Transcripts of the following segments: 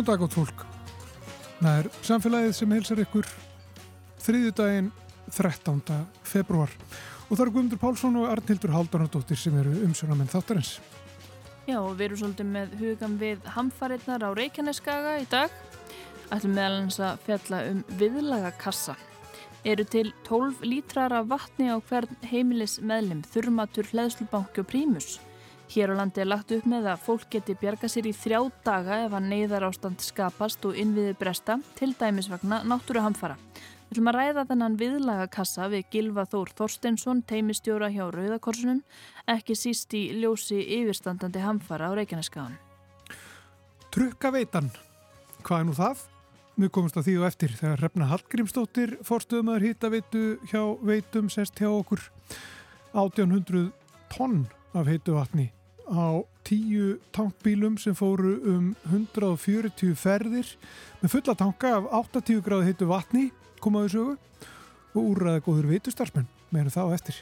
Góð dag átt fólk. Það er samfélagið sem heilsar ykkur þriðjudaginn 13. februar og það eru Guðmundur Pálsson og Arnildur Haldanadóttir sem eru umsjónamenn þáttarins. Já, við erum svolítið með hugam við hamfarinnar á Reykjaneskaga í dag. Ætlum meðalans að fjalla um viðlagakassa. Eru til 12 lítrar af vatni á hvern heimilis meðlum þurrmatur, hlæðslubanki og prímus. Hér á landi er lagt upp með að fólk geti bjarga sér í þrjá daga ef að neyðar ástand skapast og innviði bresta til dæmis vegna náttúru hamfara. Við ætlum að ræða þennan viðlagakassa við Gilva Þór Þorstensson, teimistjóra hjá Rauðakorsunum, ekki síst í ljósi yfirstandandi hamfara á Reykjaneskaðan. Trukkaveitan, hvað er nú það? Við komumst að því og eftir þegar Hrefna Hallgrímsdóttir fórstöðumöður hýttaveitu hjá veitum sest hjá okkur 1800 tonn af heitu vatni á tíu tankbílum sem fóru um 140 ferðir með fulla tanka af 80 gráði heitu vatni komaðu sögu og úrraða góður veitustarfsmenn meðan þá eftir.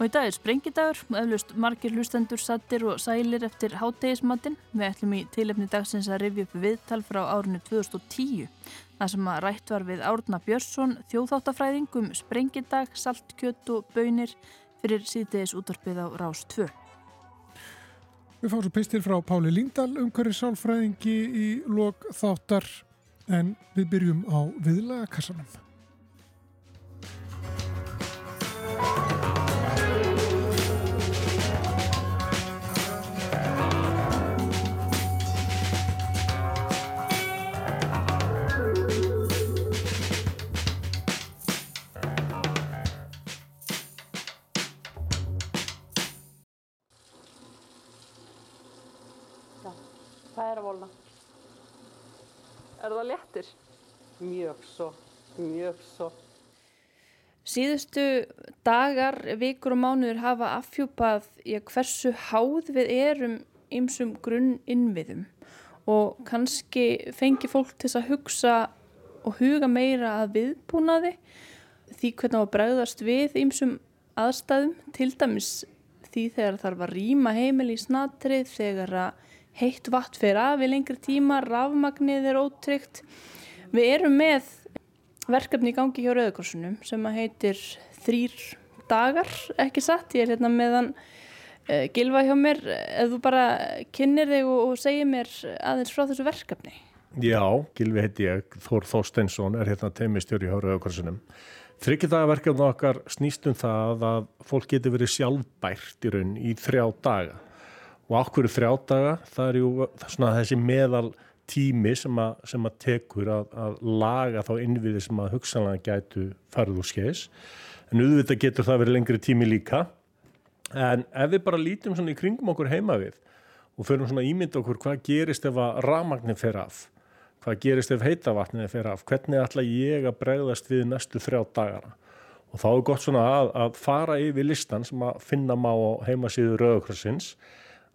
Og í dag er sprengidagur og eflust margir hlustendur sattir og sælir eftir háttegismattin. Við ætlum í tilefni dagsins að rifja upp viðtal frá árinu 2010. Það sem að rætt var við Árna Björnsson, þjóðháttafræðingum, sprengidag, saltkjött og bönir fyrir síðdeis útvarpið á Rás 2. Við fáum svo pistil frá Páli Líndal umhverju sálfræðingi í lok þáttar en við byrjum á viðlaga kassanum. Það léttir? Mjög svo, mjög svo. Síðustu dagar, vikur og mánuður hafa affjúpað í að hversu háð við erum ymsum grunn innviðum og kannski fengi fólk til að hugsa og huga meira að viðbúnaði því hvernig á að bregðast við ymsum aðstæðum, til dæmis því þegar þarf að rýma heimil í snatrið, þegar að heitt vatn fyrir af í lengri tíma, rafmagnið er ótryggt. Við erum með verkefni í gangi hjá Rauðakorsunum sem að heitir þrýr dagar, ekki satt, ég er hérna meðan uh, gilfa hjá mér, ef þú bara kynir þig og, og segir mér aðeins frá þessu verkefni. Já, Gilvi heiti ég, Þór Þósteinsson er hérna teimistjóri hjá Rauðakorsunum. Þryggjadaverkefni okkar snýst um það að fólk getur verið sjálfbært í raun í þrjá daga og er þrjá daga, það er ju svona þessi meðal tími sem að, sem að tekur að, að laga þá innviði sem að hugsanlega gætu farið úr skeiðis en auðvitað getur það verið lengri tími líka. En ef við bara lítum svona í kringum okkur heima við og förum svona ímynda okkur hvað gerist ef að ramagnir fer af hvað gerist ef heitavatnir fer af hvernig ætla ég að bregðast við næstu þrjá dagana? Og þá er gott svona að, að fara yfir listan sem að finna má á heimasíðu Rauðakrossins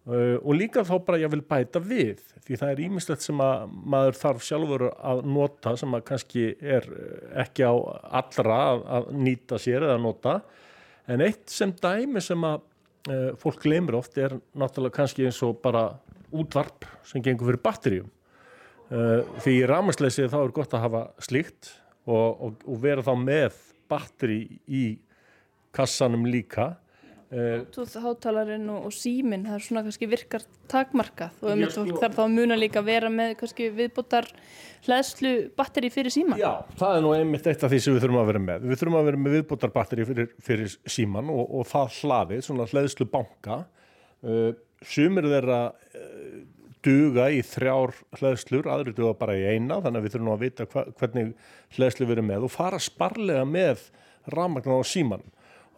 Uh, og líka þá bara ég vil bæta við því það er ímislegt sem að maður þarf sjálfur að nota sem að kannski er uh, ekki á allra að, að nýta sér eða nota. En eitt sem dæmi sem að uh, fólk glemir oft er náttúrulega kannski eins og bara útvarp sem gengur fyrir batterjum því í rámasleisi þá er gott að hafa slíkt og, og, og vera þá með batteri í kassanum líka Bluetooth hátalarinn og, og síminn það er svona kannski virkar takmarkað og um þetta þarf þá að muna líka að vera með kannski viðbútar hlæðslu batteri fyrir síman. Já, það er nú einmitt eitt af því sem við þurfum að vera með. Við þurfum að vera með viðbútar batteri fyrir, fyrir síman og, og það hlaðið, svona hlæðslu banka uh, sumir þeirra uh, duga í þrjár hlæðslur, aðri duga bara í eina þannig að við þurfum að vita hva, hvernig hlæðslu við erum með og fara sparlega með rafmagnar á síman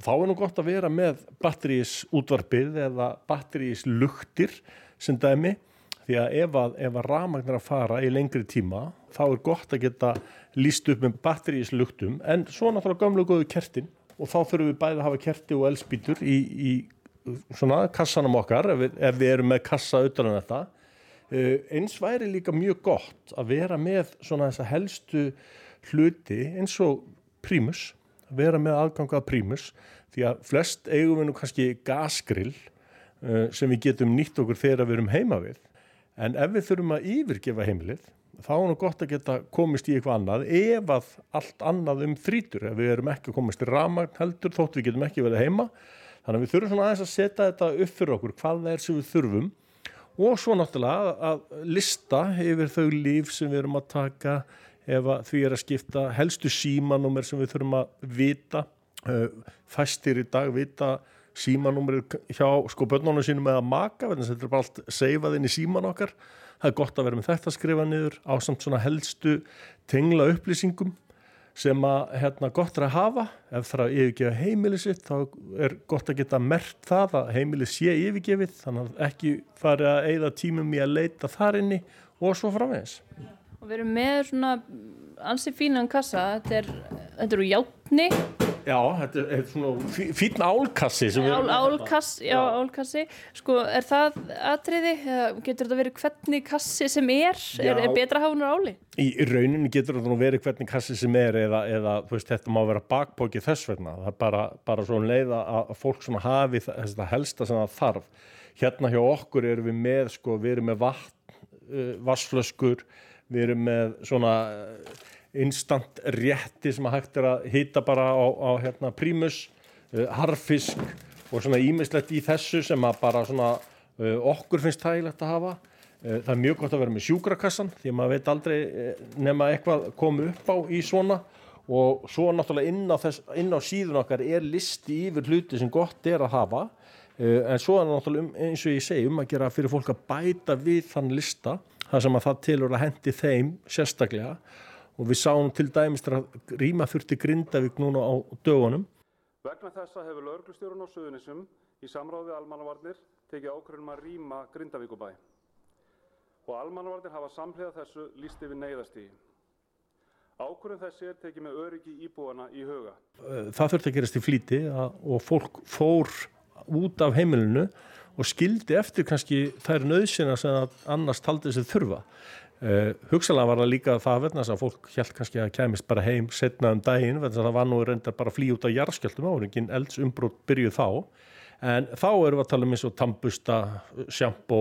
Þá er nú gott að vera með batterís útvarpið eða batterís luktir sem dæmi. Því að ef að, að rafmagnar að fara í lengri tíma þá er gott að geta líst upp með batterís luktum en svo náttúrulega gamlu góðu kertin og þá fyrir við bæði að hafa kerti og elspítur í, í svona kassanum okkar ef við, ef við erum með kassa utan um þetta. Uh, eins væri líka mjög gott að vera með svona þessa helstu hluti eins og prímus að vera með aðganga að prímus því að flest eigum við nú kannski gasgrill uh, sem við getum nýtt okkur þegar við erum heima við En ef við þurfum að yfirgefa heimilið, þá er nú gott að geta komist í eitthvað annað ef að allt annað um þrítur. Ef við erum ekki að komast í ramagn heldur, þótt við getum ekki verið heima. Þannig að við þurfum svona aðeins að setja þetta upp fyrir okkur, hvað það er sem við þurfum og svo náttúrulega að lista yfir þau líf sem við erum að taka ef því er að skipta helstu símanúmer sem við þurfum að vita uh, fæstir í dag vita símanúmer hjá sko börnunum sínum eða maka þetta er bara allt seifað inn í síman okkar. Það er gott að vera með þetta að skrifa niður á samt svona helstu tengla upplýsingum sem að hérna, gott er að hafa. Ef það er að yfirgefa heimilið sitt þá er gott að geta mert það að heimilið sé yfirgefið þannig að ekki fari að eigða tímum í að leita þar inni og svo framvegis og við erum með svona ansi fínan kassa. Þetta er, þetta eru játni Já, þetta er svona fín álkassi Ál, álkass, já, já, álkassi. Sko, er það atriði? Getur þetta verið hvernig kassi sem er? Já. er, er betra hafnur áli? Í, rauninni getur þetta verið hvernig kassi sem er eða, eða veist, þetta má vera bakbókið þess vegna. Það er bara, bara svona leið að fólk svona hafi það helsta sem það þarf. Hérna hjá okkur erum við með sko, við erum með vatn, uh, vassflöskur við erum með svona instant rétti sem að hægt er að hýta bara á, á hérna, prímus, uh, harfisk og svona ímislegt í þessu sem að bara svona uh, okkur finnst þægilegt að hafa. Uh, það er mjög gott að vera með sjúkrakassan því að maður veit aldrei nema eitthvað komu upp á í svona og svo náttúrulega inn á, þess, inn á síðun okkar er listi yfir hluti sem gott er að hafa en svo er náttúrulega um, eins og ég segi um að gera fyrir fólk að bæta við þann lista þar sem að það tilur að hendi þeim sérstaklega og við sáum til dæmis að rýma þurfti Grindavík núna á dögunum. Vegna þessa hefur lauruglustjórun á Suðunisum í samráði almannavarnir tekið ákveðum að rýma Grindavíkubæ og almannavarnir hafa samhliða þessu lísti við neyðastígi. Ákvörðum þessi er tekið með öryggi íbúana í huga. Það þurfti að gerast í flíti og fólk fór út af heimilinu og skildi eftir kannski þær nöðsina sem annars taldi þessi þurfa. Uh, hugsalega var það líka það verðna að fólk held kannski að kemist bara heim setna um daginn, það var nú reyndar bara flý út á jarðskjöldum, áringin eldsumbrútt byrjuð þá, en þá erum við að tala um eins og tambusta sjampó,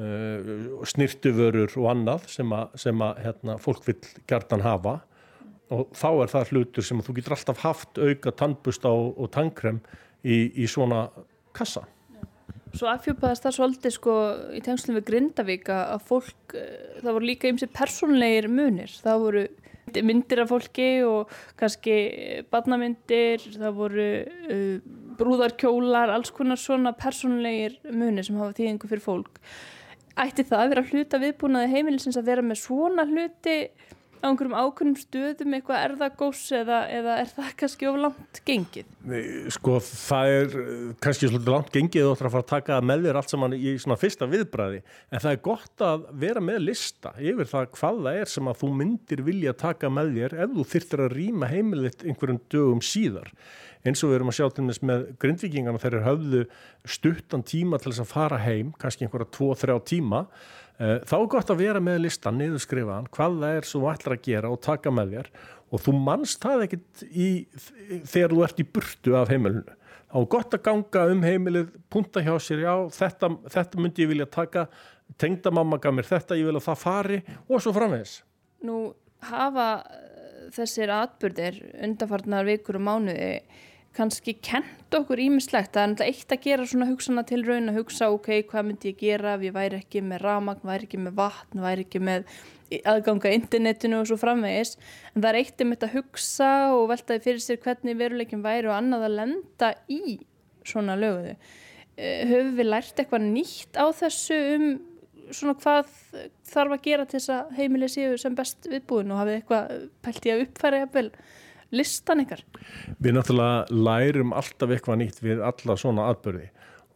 uh, snirtuvörur og annað sem að, sem að hérna, fólk vil gertan hafa. Og þá er það hlutur sem þú getur alltaf haft auka tannbusta og, og tannkrem í, í svona kassa Svo afhjúpaðast það svolítið sko í tengslum við Grindavík að fólk, eh, það voru líka ymsi persónleir munir, það voru myndir af fólki og kannski badnamyndir, það voru uh, brúðarkjólar, alls konar svona persónleir munir sem hafa þýðingu fyrir fólk. Ætti það að vera hluta viðbúnaði heimilisins að vera með svona hluti á einhverjum ákveðnum stöðum eitthvað erðagós eða, eða er það kannski of langt gengið? Sko það er eh, kannski svolítið langt gengið og það er að fara að taka með þér allt saman í svona fyrsta viðbræði en það er gott að vera með lista yfir það hvað það er sem að þú myndir vilja taka með þér ef þú þyrtir að rýma heimilitt einhverjum dögum síðar. Eins og við erum að sjá til þess með grindvikingana þegar höfðu stuttan tíma til þess að fara heim, kannski einhverja 2-3 tíma þá er gott að vera með listan, niðurskrifaðan, hvað það er sem þú ætlar að gera og taka með þér og þú mannst það ekkit í, þegar þú ert í burtu af heimilinu. Þá er gott að ganga um heimilið, punta hjá sér, já, þetta, þetta myndi ég vilja taka, tengda mamma gaf mér þetta, ég vil að það fari og svo framvegs. Nú hafa eh, þessir atbyrðir undarfarnar vikur og mánuði kannski kent okkur ímislegt það er náttúrulega eitt að gera svona hugsana til raun að hugsa ok, hvað myndi ég gera ef ég væri ekki með ramagn, væri ekki með vatn væri ekki með aðganga internetinu og svo framvegis. En það er eitt um þetta að hugsa og veltaði fyrir sér hvernig veruleikin væri og annað að lenda í svona löguðu. Eh, höfum við lært eitthvað nýtt á þessu um svona hvað þarf að gera til þess að heimilið séu sem best viðbúin og hafið eitthvað pælt í að uppfæra listan ykkar? Við náttúrulega lærum alltaf eitthvað nýtt við alla svona aðbörði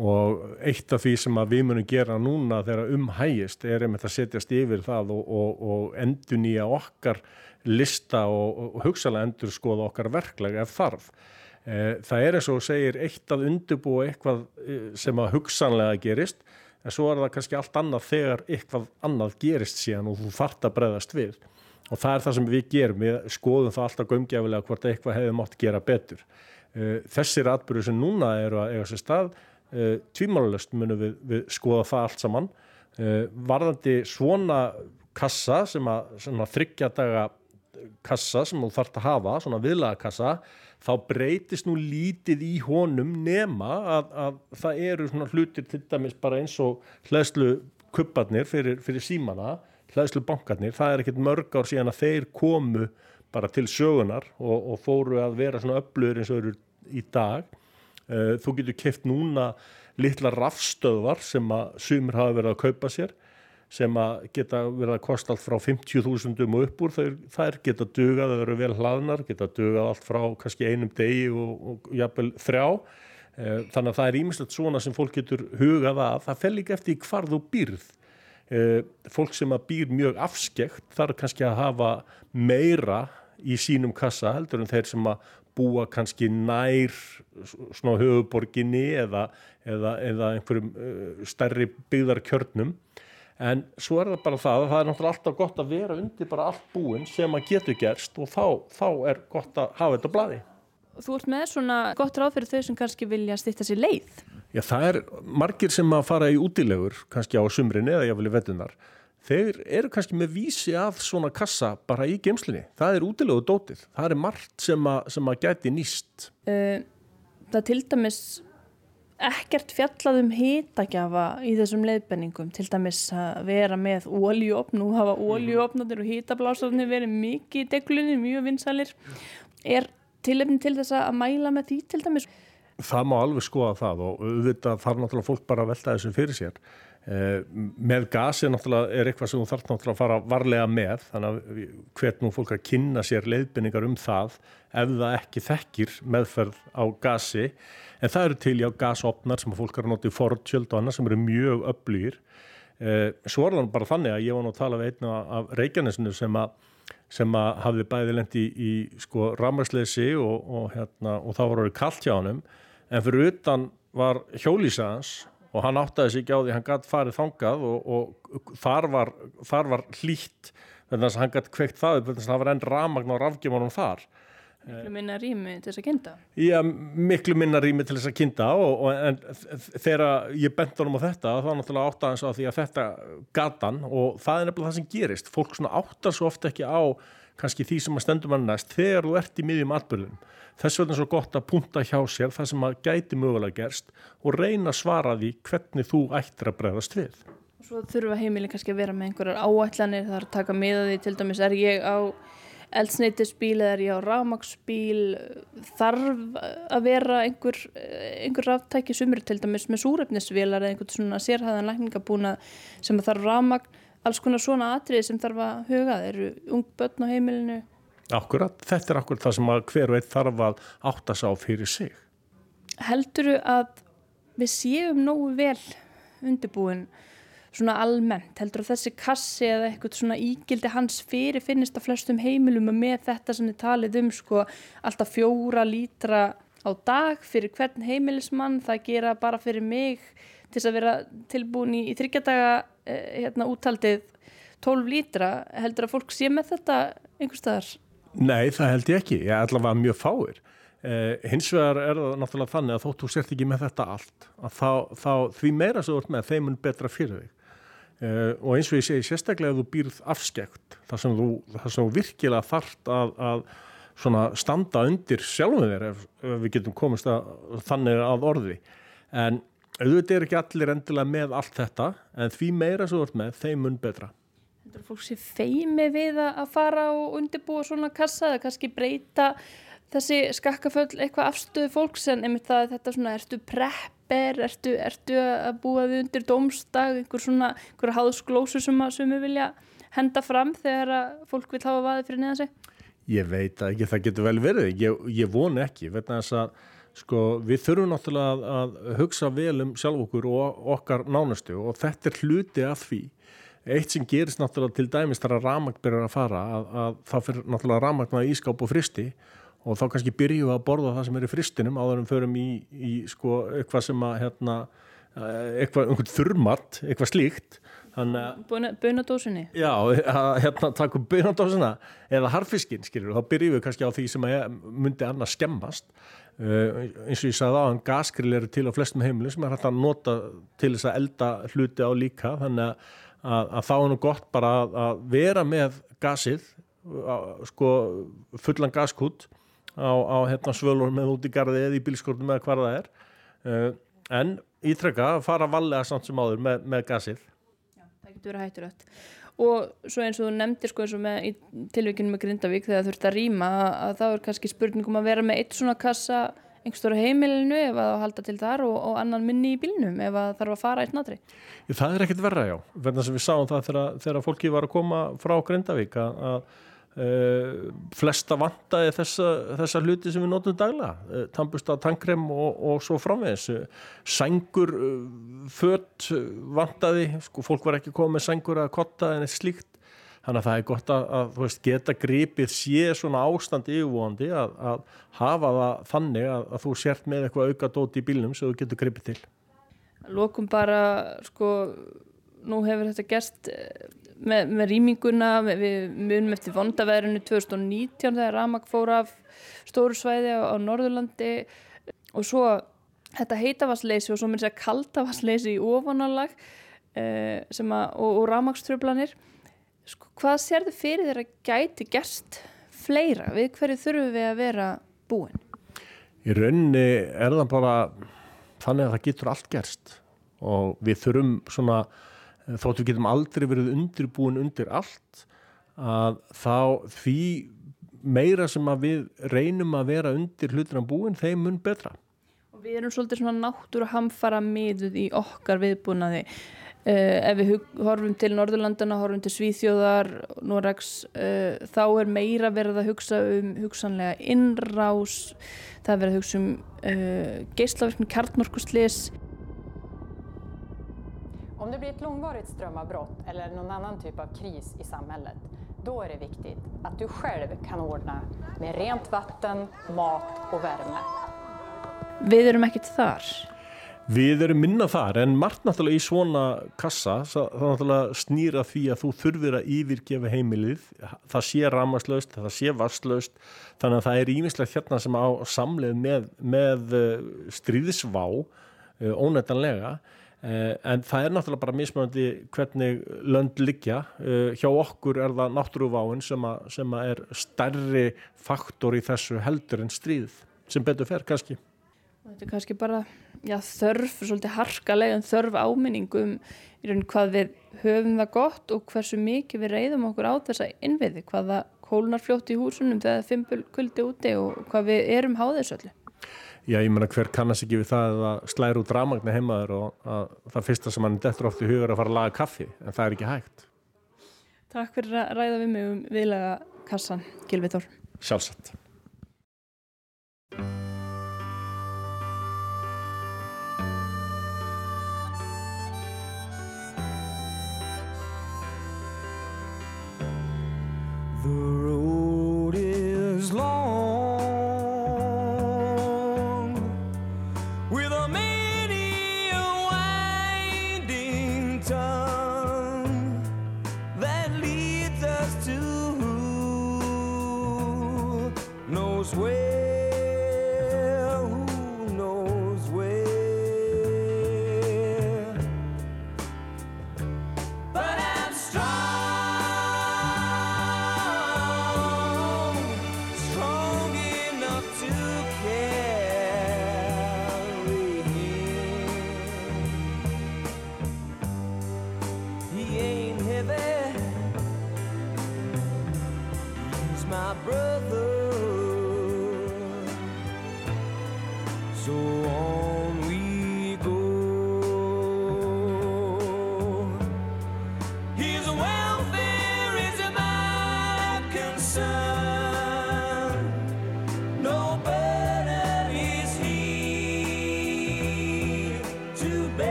og eitt af því sem við munum gera núna þegar umhægist er einmitt að setjast yfir það og, og, og endur nýja okkar lista og, og hugsalega endur skoða okkar verklega ef þarf. Eh, það er eins og segir eitt að undirbúa eitthvað eh, sem að hugsanlega gerist en svo er það kannski allt annað þegar eitthvað annað gerist síðan og þú fart að breyðast við og það er það sem við gerum, við skoðum það alltaf gömgefilega hvort eitthvað hefði mátt gera betur. Eh, þessir atbyrju sem núna eru að eiga sér stað, eh, tvímálulust munum við, við skoða það allt saman. Uh, varðandi svona kassa sem að, sem að þryggja daga kassa sem þú þarfst að hafa, svona viðlaga kassa, þá breytist nú lítið í honum nema að, að það eru svona hlutir til dæmis bara eins og hlæðslu kupparnir fyrir, fyrir símana, hlæðslu bankarnir, það er ekkert mörg ár síðan að þeir komu bara til sögunar og, og fóru að vera svona öflugur eins og eru í dag. Uh, þú getur keft núna litla rafstöðvar sem að sumir hafa verið að kaupa sér sem að geta verið að kosta allt frá 50.000 og upp úr. Þær geta dugað, það eru vel hlaðnar geta dugað allt frá kannski einum degi og, og jafnvel þrjá. Eh, þannig að það er ímislegt svona sem fólk getur hugað að, það fel ekki eftir hvar þú býrð fólk sem að býr mjög afskekt þarf kannski að hafa meira í sínum kassa heldur en þeir sem að búa kannski nær svona höfuborginni eða, eða, eða einhverjum uh, stærri byggðarkjörnum en svo er það bara það að það er náttúrulega alltaf gott að vera undir bara allt búin sem að getur gerst og þá, þá er gott að hafa þetta bladi. Þú ert með svona gott ráð fyrir þau sem kannski vilja stýtta sér leið? Já, það er margir sem að fara í útilegur kannski á sumrin eða jáfnvel í vettunar þeir eru kannski með vísi að svona kassa bara í geimslinni. Það er útilegu dótið. Það er margt sem að, sem að gæti nýst. Uh, það til dæmis ekkert fjallað um hýtagjafa í þessum leiðbenningum. Til dæmis að vera með óljuopn. Nú hafa óljuopnadir og hýtablásarnir verið mikið í deglunni, mjög vinsalir. Er tilefni til þess að mæla með því til dæmis? Það má alveg skoða það og auðvitað þarf náttúrulega fólk bara að velta þessu fyrir sér. Uh, með gasi náttúrulega er eitthvað sem þú þarf náttúrulega að fara varlega með þannig að hvert nú fólk að kynna sér leiðbynningar um það ef það ekki þekkir meðferð á gasi en það eru til já gasopnar sem fólk er að nota í fortjöld og annað sem eru mjög öflýr uh, svo er það bara þannig að ég var nú að tala við einna af Reykjanesinu sem að sem að hafði bæði lendi í, í sko rammarsleysi og, og, hérna, og þá var orðið kallt hjá hann en fyrir utan var hjólísaðans og hann áttaði sig ekki á því hann gæti farið þangað og, og þar, var, þar var hlýtt þannig að hann gæti kveikt það þannig að það var enn ramagn á rafgjumunum þar Miklu minna rými til þess að kynnta Já, miklu minna rými til þess að kynnta og, og en þegar ég bent honum á þetta þá náttúrulega áttaði hans á því að þetta gatan og það er nefnilega það sem gerist. Fólk svona áttar svo ofta ekki á kannski því sem að stendum að næst þegar þú ert í miðjum atbyrðum þess vegna er svo gott að punta hjá sér það sem að gæti mögulega gerst og reyna að svara því hvernig þú ættir að bregðast við. Svo þurfa heimilin kannski að vera með einhverjar áætlanir þar að taka með því til dæmis er ég á eldsneitisbíl eða er ég á rámagsbíl þarf að vera einhver, einhver ráttæki sumur til dæmis með súrefnisvilar eða einhvern svona sérhæðan lækningabúna sem þarf rámagn alls konar svona atrið sem þarf að huga eru ung börn á heimilinu Akkurat, þetta er akkurat það sem hver og einn þarf að átta sá fyrir sig. Helduru að við séum nógu vel undirbúin svona almennt, heldur að þessi kassi eða eitthvað svona ígildi hans fyrir finnist að flestum heimilum með þetta sem þið talið um sko alltaf fjóra lítra á dag fyrir hvern heimilismann, það gera bara fyrir mig til að vera tilbúin í, í þryggjadaga eh, hérna úttaldið 12 lítra, heldur að fólk sé með þetta einhver staðar? Nei, það held ég ekki. Ég er allavega mjög fáir. Eh, hins vegar er það náttúrulega þannig að þóttu sért ekki með þetta allt. Þá, þá því meira þú ert með, þeim mun betra fyrir þig. Eh, og eins og ég segi, sérstaklega að þú býrð afskekt, þar sem þú, þar sem þú virkilega þart að, að standa undir sjálfum þér ef, ef við getum komist að, þannig að orði. En auðvitað er ekki allir endilega með allt þetta, en því meira sem þú ert með, þeim mun betra. Þetta er fólk sem feimi við að fara og undirbúa svona kassa eða kannski breyta þessi skakkaföll eitthvað afstöðu fólks en einmitt það þetta svona, ertu prepper, ertu, ertu að búa þið undir domstag, einhver svona, einhver háðsglósu sem að sumi vilja henda fram þegar að fólk vil hafa vaði fyrir neðan sig? Ég veit ekki, það getur vel verið, ég, ég vonu ekki, vegna þess að sko við þurfum náttúrulega að, að hugsa vel um sjálf okkur og okkar nánustu og þetta er hluti af því Eitt sem gerist náttúrulega til dæmis þar að ramagn byrjar að fara að, að það fyrir náttúrulega ramagn að ískáp og fristi og þá kannski byrju að borða það sem er í fristinum áður en förum í, í sko eitthvað sem að hérna, eitthvað, einhvern þurrmatt, eitthvað slíkt. Buna- Bunadósinni. Já, að hérna taka upp beinadósina eða harfiskinn, skilur, þá byrjum við kannski á því sem myndi annars skemmast. Uh, eins og ég sagði á hann gasgrill eru til á flestum heimilum sem er hægt að nota til þess að elda hluti á líka. Þannig að, að, að þá er nú gott bara að, að vera með gasið sko fullan gaskút á, á hérna svölur með út í garði eða í bílskortum eða hvar það er uh, en ítrekka að fara valega samt sem áður með, með gasið Það getur verið hættulegt. Og svo eins og þú nefndir sko eins og með í tilvíkinu með Grindavík þegar þurft að rýma að, að þá er kannski spurningum að vera með eitt svona kassa einhverstóra heimilinu ef að halda til þar og, og annan minni í bílnum ef að þarf að fara eitt natri. Það er ekkert verra, já. Verðan sem við sáum það þegar, þegar fólki var að koma frá Grindavík að, að uh, flesta vantaði þessa, þessa hluti sem við notum daglega. Uh, Tampusta, tankrem og, og svo framvegis. Uh, Sængur, uh, fött vantaði, sko, fólk var ekki komið með sængur að kotta en eitt slíkt. Þannig að það er gott að, að veist, geta gripið sé svona ástand yfirvóandi að, að hafa það þannig að, að þú sért með eitthvað auka dóti í bílnum sem þú getur gripið til. Lokum bara sko nú hefur þetta gerst eh, með, með rýminguna, við, munum eftir vondaveðrinu 2019 þegar Ramak fór af stóru svæði á, á Norðurlandi og svo þetta heitavassleysi og svo mér segja kaldavassleysi í ofanálag eh, að, og, og Ramakströflanir sko, hvað sérðu fyrir þeirra gæti gerst fleira? Við hverju þurfum við að vera búin? Í rauninni er það bara þannig að það getur allt gerst og við þurfum svona þóttu við getum aldrei verið undirbúin undir allt að þá því meira sem að við reynum að vera undir hlutina búin þeim mun betra. Og við erum svolítið svona náttúru hamfara miðuð í okkar viðbúnaði. Uh, ef við horfum til Norðurlandana, horfum til Svíþjóðar, Noregs, uh, þá er meira verið að hugsa um hugsanlega innrás, það er verið að hugsa um uh, geislaverkni kjartnorkuslis. Om det blir ett långvarigt strömavbrott eller någon annan typ av kris i samhället, då är det viktigt att du själv kan ordna med rent vatten, mat och värme. Við erum ekkert þar. Við erum minna þar en margt náttúrulega í svona kassa það náttúrulega snýra því að þú þurfir að yfirgefa heimilið það sé ramaslaust, það sé vasslaust þannig að það er ímislegt hérna sem á samleið með, með eh, stríðisvá eh, ónættanlega en það er náttúrulega bara mismöndi hvernig lönd liggja Eh, hjá okkur er það náttúruváin sem, að, sem að er stærri faktor í þessu heldur en stríð sem betur fer kannski Þetta er kannski bara já, þörf, svolítið harkaleg en þörf áminningum í raun hvað við höfum það gott og hversu mikið við reyðum okkur á þessa innviði, hvað það kólnar fljótt í húsunum þegar það fimpul kuldi úti og hvað við erum háðis öllu. Já, ég meina hver kannast ekki við það að slæra út rafmagni heimaður og að það fyrsta sem hann dettur oft í hugur er að fara að laga kaffi, en það er ekki hægt. Takk fyrir að ræða við mig um viðlega kassan, Gilvi Þór. Sjálfsagt.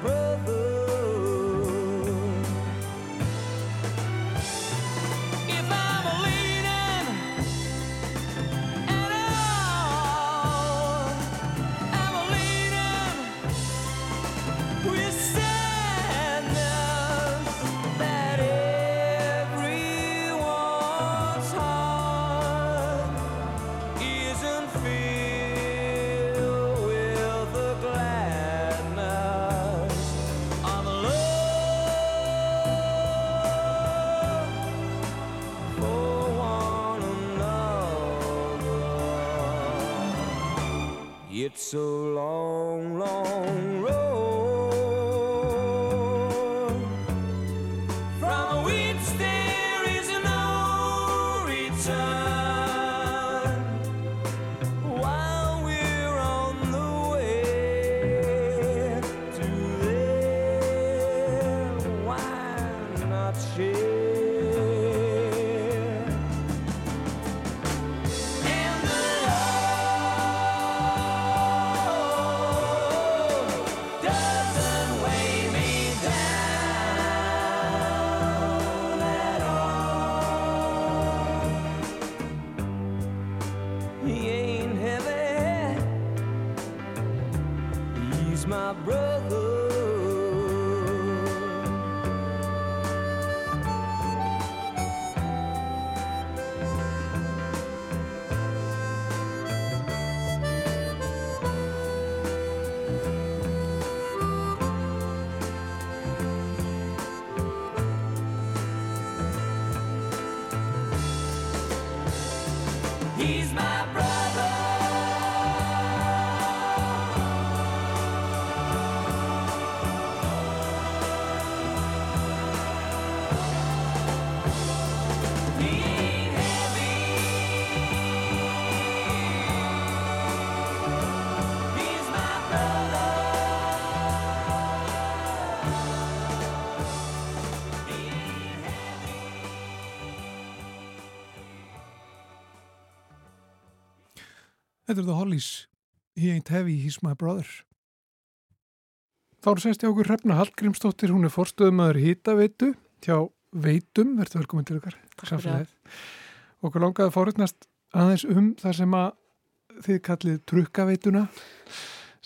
Brother. It's a Þetta er The Hollies. He ain't heavy, he's my brother. Þá er semst hjá okkur Hrefna Hallgrímsdóttir, hún er forstöðumæður hýtaveitu hjá Veitum, verður velkomin til okkar. Okkur langaði að fórutnast aðeins um það sem að þið kallið trukkaveituna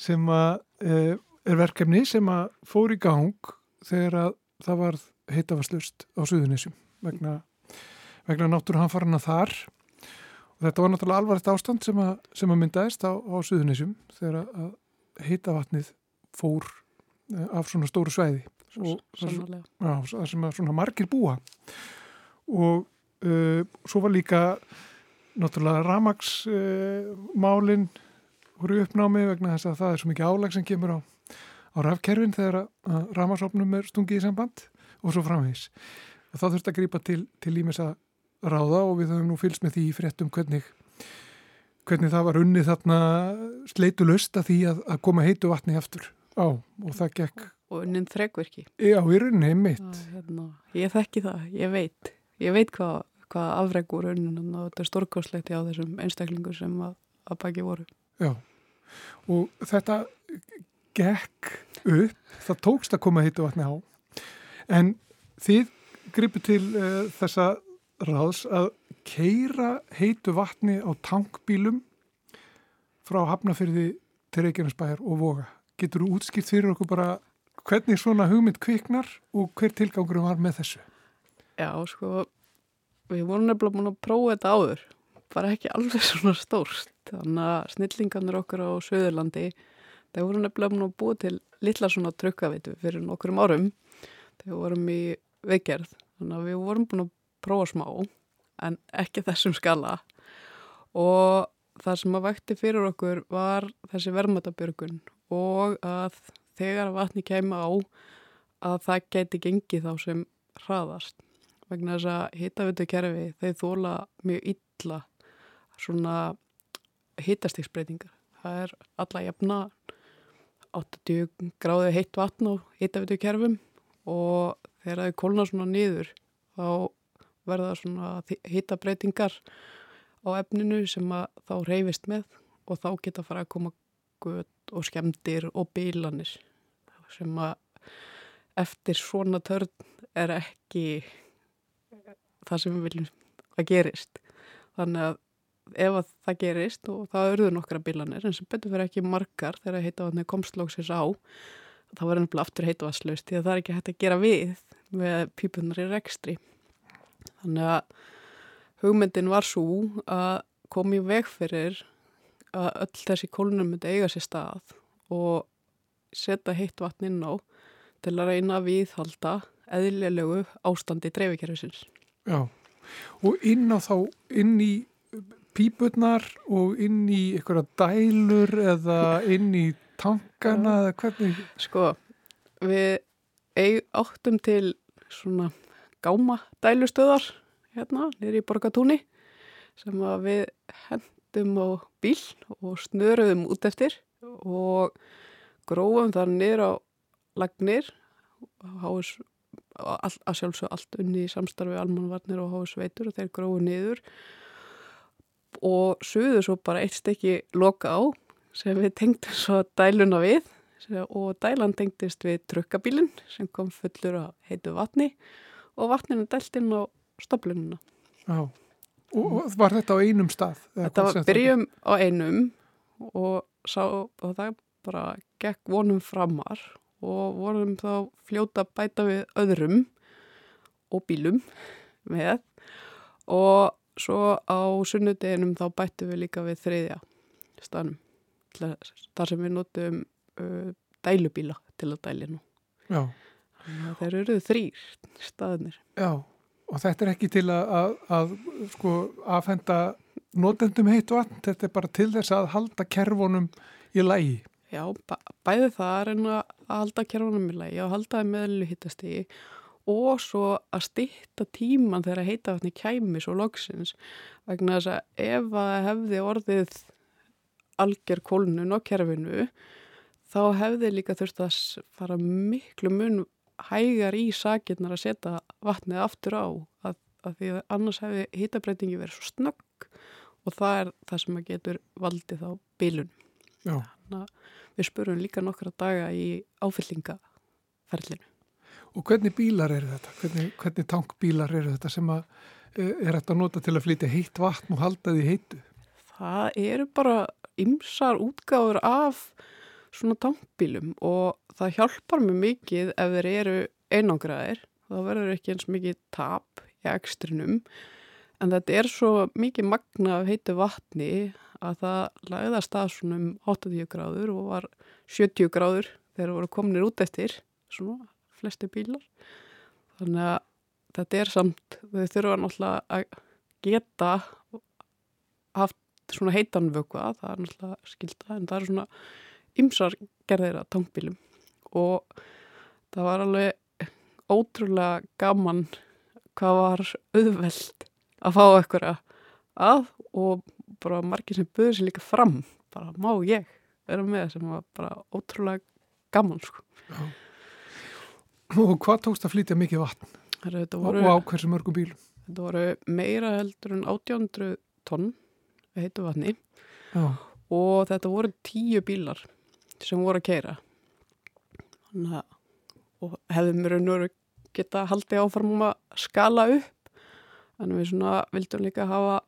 sem að e, er verkefni sem að fór í gang þegar að það var heitavarslust á Suðunisjum vegna, vegna náttúruhanfarana þar þetta var náttúrulega alvarlegt ástand sem að, sem að myndaðist á, á Suðunisjum þegar að, að heitavatnið fór eh, af svona stóru svæði. Og það, sem að svona margir búa. Og uh, svo var líka náttúrulega ramagsmálin uh, voru uppnámi vegna þess að það er svo mikið álag sem kemur á, á rafkerfin þegar að, ramagsopnum er stungið í samband og svo framvegis. Og þá þurft að grípa til, til ímis að ráða og við höfum nú fylgst með því fréttum hvernig, hvernig það var unnið þarna sleitulust að því að, að koma heitu vatni aftur á og það gekk og unnin þregverki. Já, í rauninni einmitt. Það, hérna, ég þekki það, ég veit. Ég veit hvað, hvað afregur unnin og þetta er stórkostlegt á þessum einstaklingur sem að, að baki voru. Já, og þetta gekk upp, það tókst að koma heitu vatni á, en þið gripu til uh, þessa ráðs að keira heitu vatni á tankbílum frá Hafnafyrði til Reykjanesbæjar og Voga. Getur þú útskipt fyrir okkur bara hvernig svona hugmynd kviknar og hver tilgangurum var með þessu? Já, sko, við vorum nefnilega búin að prófa þetta áður, bara ekki alveg svona stórst. Þannig að snillingarnir okkur á Suðurlandi, þeir voru nefnilega búin að búa til litla svona trukkaveitu fyrir nokkurum árum. Þegar vorum í veikgerð, þannig að við vorum búin að prófa smá, en ekki þessum skala. Og það sem að vekti fyrir okkur var þessi verðmættabjörgun og að þegar vatni kæma á að það geti gengið þá sem hraðast vegna þess að hittavitu kerfi þeir þóla mjög illa svona hittastiksbreytingar það er alla jafna 80 gráði heitt vatn á hittavitu kerfum og þegar þau kólna svona niður þá verða svona hittabreytingar á efninu sem að þá reyfist með og þá geta fara að koma gött og skemmtir og bílanir sem að eftir svona törn er ekki það sem við viljum að gerist. Þannig að ef að það gerist og það örðu nokkra bílanir en sem betur fyrir ekki margar þegar heita vatni komstlóksins á þá verður nefnilega aftur heitvatslaust því að það er ekki hægt að gera við með pípunar í rekstri. Þannig að hugmyndin var svo að koma í veg fyrir að öll þessi kólunum myndi eiga sér stað og setja heitt vatn inn á til að reyna að viðhalda eðlilegu ástandi dreifikerfisins. Já, og inn á þá, inn í pípurnar og inn í einhverja dælur eða inn í tankana eða hvernig? Sko, við áttum til svona gáma dælustöðar hérna, nýri í Borgatúni sem við hendum á bíl og snöruðum út eftir og grófum þar niður á lagnir háis, all, að sjálfsög allt unni í samstarfi almanvarnir og háis veitur og þeir grófu niður. Og suðu svo bara eitt stykki loka á sem við tengdum svo dæluna við og dælan tengdist við trukkabílinn sem kom fullur að heitu vatni. og vatninu dælt inn á stoflununa. Já, og, og var þetta á einum stað? Þetta var byrjum á einum og, sá, og það bara gekk vonum framar og vorum þá fljóta bæta við öðrum og bílum með og svo á sunnudeginum þá bættum við líka við þriðja að- þar sem við notum uh, dælubíla til að dæli nú. Já, þeir eru þrýr staðnir. já, og þetta er ekki til að, að, að sko aðfenda notendum heitt vatn, þetta er bara til þess að halda kerfunum í lægi. Já, bæ, bæði það að reyna að halda kerfunum í lagi og halda það meðlu hittastigi og svo að stýtta tíman þegar heita vatni kæmi svo loksins vegna þess að ef að hefði orðið algjör kólnun á kerfinu þá hefði líka þurft að fara miklu mun hægar í sakirnar að setja vatnið aftur á að, að því að annars hefði hitabreitingi verið svo snögg og það er það sem að getur valdið Þannig að við spurum líka nokkra daga í áfyllingaferlinu. og hvernig bílar eru þetta? Hvernig, hvernig tankbílar eru þetta sem að eh, er þetta að nota til að flytja heitt vatn og halda því heitu? Það eru bara ymsar útgáður af svona tankbílum og það hjálpar mjög mikið ef þeir eru einangraðir. þá verður ekki eins mikið tap í ekstrinum en þetta er svo mikið magna af heitu vatni að það lagðast að svona um 80 gráður og var 70 gráður þegar voru kominir út eftir svona flesti bílar þannig að þetta er samt þau þurfa náttúrulega að geta haft svona heitan vökva, það er náttúrulega skilda en það er svona ymsar gerðir að tankbílum og það var alveg ótrúlega gaman hvað var auðveld að fá ekkur að og bara margir sem buður sér líka fram. Bara má ég vera með? sem var bara ótrúlega gaman sko. Og hvað tókst að flytja mikið vatn? Voru, og á hversu mörgum bílum? þetta voru meira heldur en 1800 tonn heitu vatni. Já, og þetta voru tíu bílar sem voru að keira þannig að og hefðum mér raun og veru geta haldið áfram að skala upp. En við svona vildum líka hafa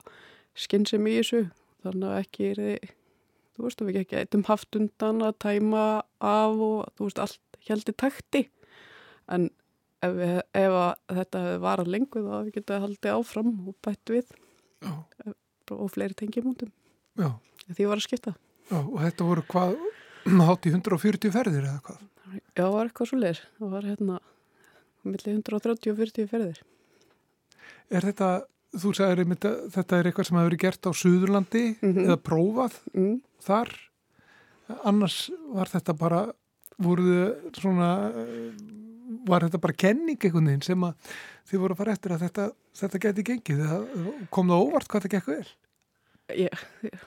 skynsum í þessu. Þannig að ekki er þið þú veist að við ekki eitthum haft undan að tæma af og þú veist allt heldur takti. En ef, við, ef að þetta hefði varað lengur þá hefði getað haldið áfram og bætt við. Já, og fleiri tengjumúndum því var að skipta. Já, og þetta voru hvað, hátt í 140 ferðir eða hvað? Já, það var eitthvað svo leir. Það var hérna millir 130 og 40 ferðir. Er þetta, þú sagðir einmitt að þetta er eitthvað sem hefur verið gert á Suðurlandi Mhm. eða prófað Mm. þar? Annars var þetta bara, voruðu svona, var þetta bara kenning einhvern veginn sem að þið voru að fara eftir að þetta, þetta geti gengið? Það, kom það óvart hvað þetta gekk vel? Ég, já,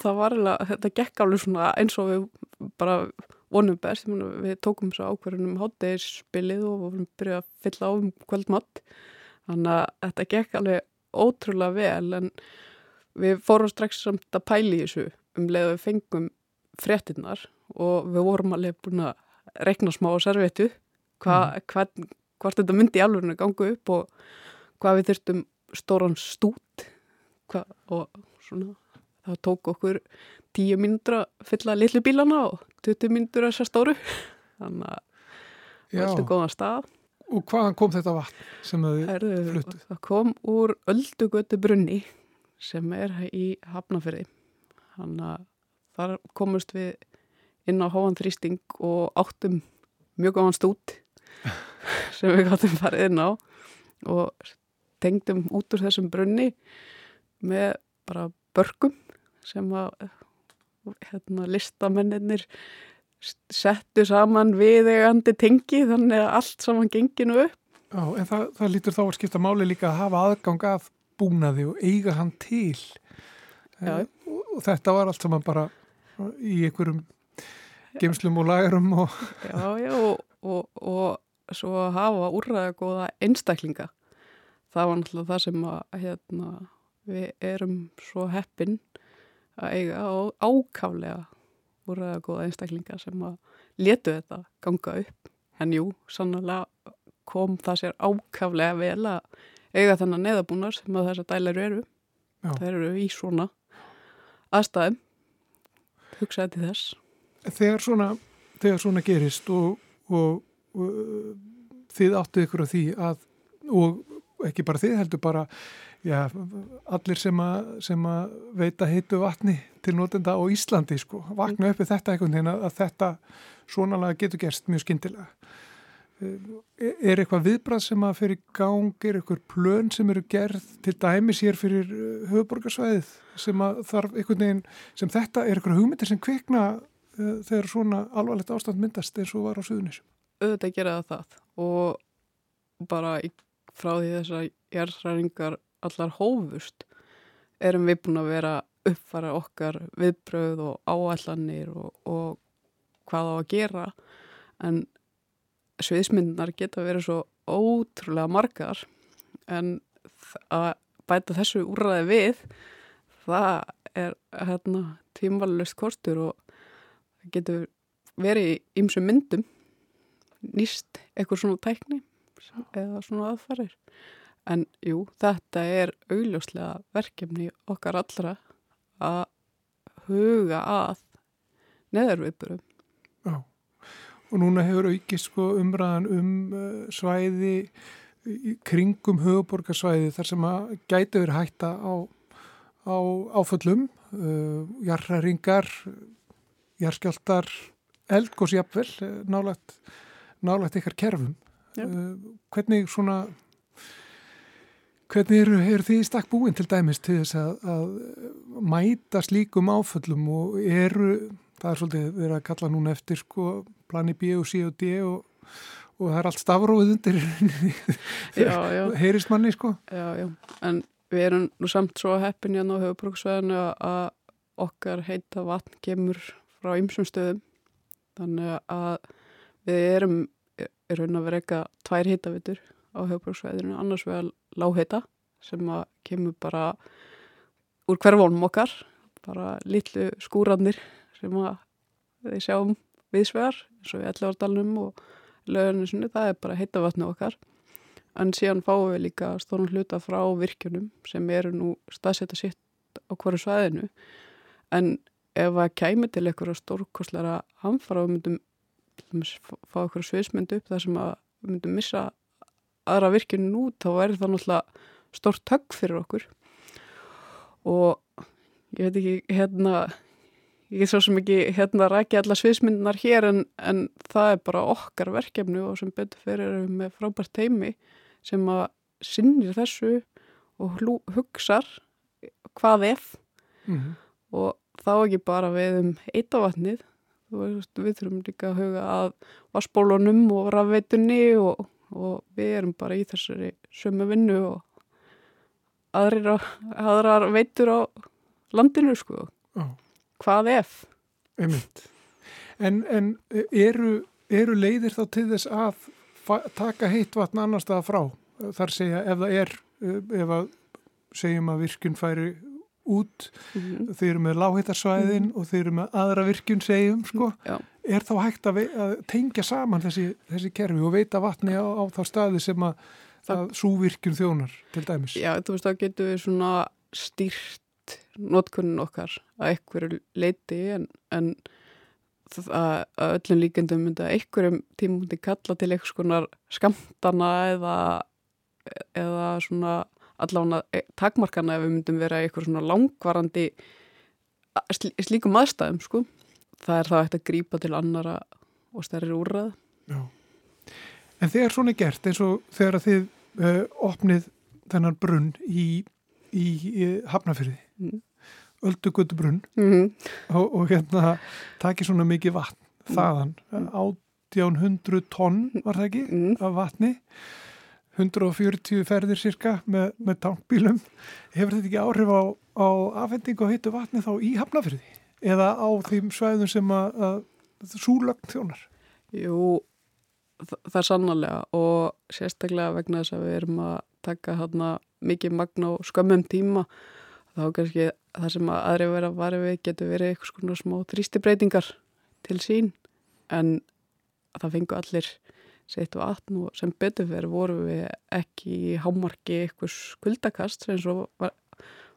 það var alveg, þetta gekk alveg svona eins og við bara vonum best. Við tókum svo ákverðunum hátdegisspilið og vorum byrjað að fylla á um kvöldmatt. Þannig að þetta gekk alveg ótrúlega vel en við fórum strax samt að pæli þessu um leið að við fengum fréttinnar og við vorum alveg búin að rekna smá á servetu hva, hvern, hvort þetta myndi í alveg ganga upp og hvað við þurftum stóran stút hva, og svona það tók okkur tíu mínútur að fylla litlu bílana og 20 mínútur að þessa stóru þannig að það er góðan stað. Og hvaðan kom þetta vatn sem þið fluttuð? það kom úr Öldugötu brunni sem er í Hafnafyrði þannig að þar komust við inn á háan þrýsting og áttum mjög góðan stút sem við gáttum farið inn á og tengdum út úr þessum brunni með bara börgum sem að hérna, listamennir settu saman viðegandi tengi þannig að allt saman genginu upp Já, en það, það lítur þá að skipta máli líka að hafa aðgang af búnaði og eiga hann til. Já. Eh, Og, þetta var allt saman bara í einhverjum geimslum og lagarum og Já, já, og, og, og svo að hafa úrræða góða einstaklinga. Það var náttúrulega það sem að hérna, við erum svo heppin að eiga og ákaflega úrræða góða einstaklinga sem að letu þetta ganga upp. En jú, sannlega kom það sér ákaflega vel að eiga þennan neðabúnar sem að þessar dælar eru. Já. Það eru í svona aðstæðum. Hugsaði til þess. þegar svona, þegar svona gerist og, og, og uh, þið áttu ykkur á því að og ekki bara þið heldur bara já, allir sem að, sem að veita heitu vatni til notenda á Íslandi sko, vakna upp við þetta einhvern veginn að, þetta svonalega getur gerst mjög skyndilega er er eitthvað viðbrað sem að fyrir gang, er eitthvað plön sem eru gerð til dæmis hér fyrir höfuborgarsvæðið sem að þarf einhvern veginn, sem þetta er eitthvað hugmyndir sem kvikna uh, þegar svona alvarlegt ástand myndast eins og var á suðunisum. auðvitað gera það og bara frá því þessar jærðræringar allar hófust erum við búin að vera uppfara okkar viðbröð og áallanir og, og hvað á að gera. En sviðismyndunar geta verið svo ótrúlega margar. En að bæta þessu úrræði við það er hérna tímalust kostur og getur verið í ymsum myndum. Nýst eitthvað svona tækni eða svona aðfarir. En jú, þetta er augljóslega verkefni okkar allra að huga að neðarviðburum. Já. Og núna hefur aukist sko umræðan um uh, svæði kringum höfuborgarsvæði þar sem að gæti verið hætta á, á áföllum, uh, jarraringar, jarskjáltar, eldgós jafnvel, eh, nálægt, nálægt ykkar kerfum. Uh, hvernig svona, hvernig eru, eru þið í stakk búin til dæmis til þess að, að mæta slíkum áföllum og eru, það er svolítið verið að kalla núna eftir sko plani B og C og D og, og það er allt stafróið undir heyrist manni sko. já, já. En við erum nú samt svo heppin hérna á höfubruksvæðinu að okkar heita vatn kemur frá ymsum stöðum. Þannig að við erum í raun að vera eitthvað tvær hitavitur á höfubruksvæðinu, annars vegar láheita sem að kemur bara úr hverfónum okkar, bara litlu skúrarnir sem að við sjáum viðsvegar eins og við ætla árdalunum og lögurnisinu, það er bara heita vatni okkar. En síðan fáum við líka stóran hluta frá virkjunum sem eru nú staðsetta sitt á hverju svæðinu. En ef að kæmi til einhverja stórkostlara hamfara og myndum fá- einhverja sviðsmynd upp þar sem að myndum missa aðra virkjunin út, þá væri það náttúrulega stórt tögg fyrir okkur. Og ég veit ekki, hérna, ég er svo sem ekki hérna rækja alla sviðsmyndinar hér en, en það er bara okkar verkefni og sem betur fyrir með frábært teimi sem að sinnir þessu og hugsar hvað ef Mm og þá ekki bara við um eitavatnið við þurfum líka að huga að vassbólunum og rafveitunni og, og við erum bara í þessari sömu vinnu og aðrir, á- aðrar veitur á landinu sko Já. hvað ef? En, en eru, eru leiðir þá til þess að taka heitt vatn annar staða frá? Þar segja ef það er, ef að segjum að virkun færi út, Mhm. þeir eru með láheitarsvæðin og þeir eru með aðra virkun segjum, sko. Já. er þá hægt að, að tengja saman þessi, þessi kerfi og veita vatni á, á þá staði sem að, að súvirkjum þjónar til dæmis? Já, þú veist, þá getum við svona stýrt notkunnin okkar að einhverju leiti en, en það að öllum líkendum myndi að einhverjum tíma myndi kalla til einhvers konar skamtana eða, eða svona allavega takmarkana ef við myndum vera í einhver svona langvarandi slí, slíkum aðstæðum, sko. Það er þá eftir að grípa til annara og stærri úrrað. Já. En þegar svona er gert eins og þegar þið uh, opnið þennan brunn í, í, í Hafnafyrði, Mm. Öldugötu brunn Mm -hmm. og, og hérna takið svona mikið vatn þaðan, 1800 tonn var það ekki Mm. af vatni 140 ferðir cirka með, með tankbílum. Hefur þetta ekki áhrif á, á afhendingu og heitu vatni þá í Hafnafyrði eða á þeim svæðum sem að, að súlögn þjónar? Jú, þa- það er sannarlega og sérstaklega vegna þess að við erum að taka hérna mikið magna og skömmum tíma. Þá kannski það sem að aðri vera varið við getur verið eitthvað svona smá þrýstibreitingar til sín en það fengu allir sitt og atn og sem betur fyrir voru við ekki í hámarki eitthvað skuldakast eins og var,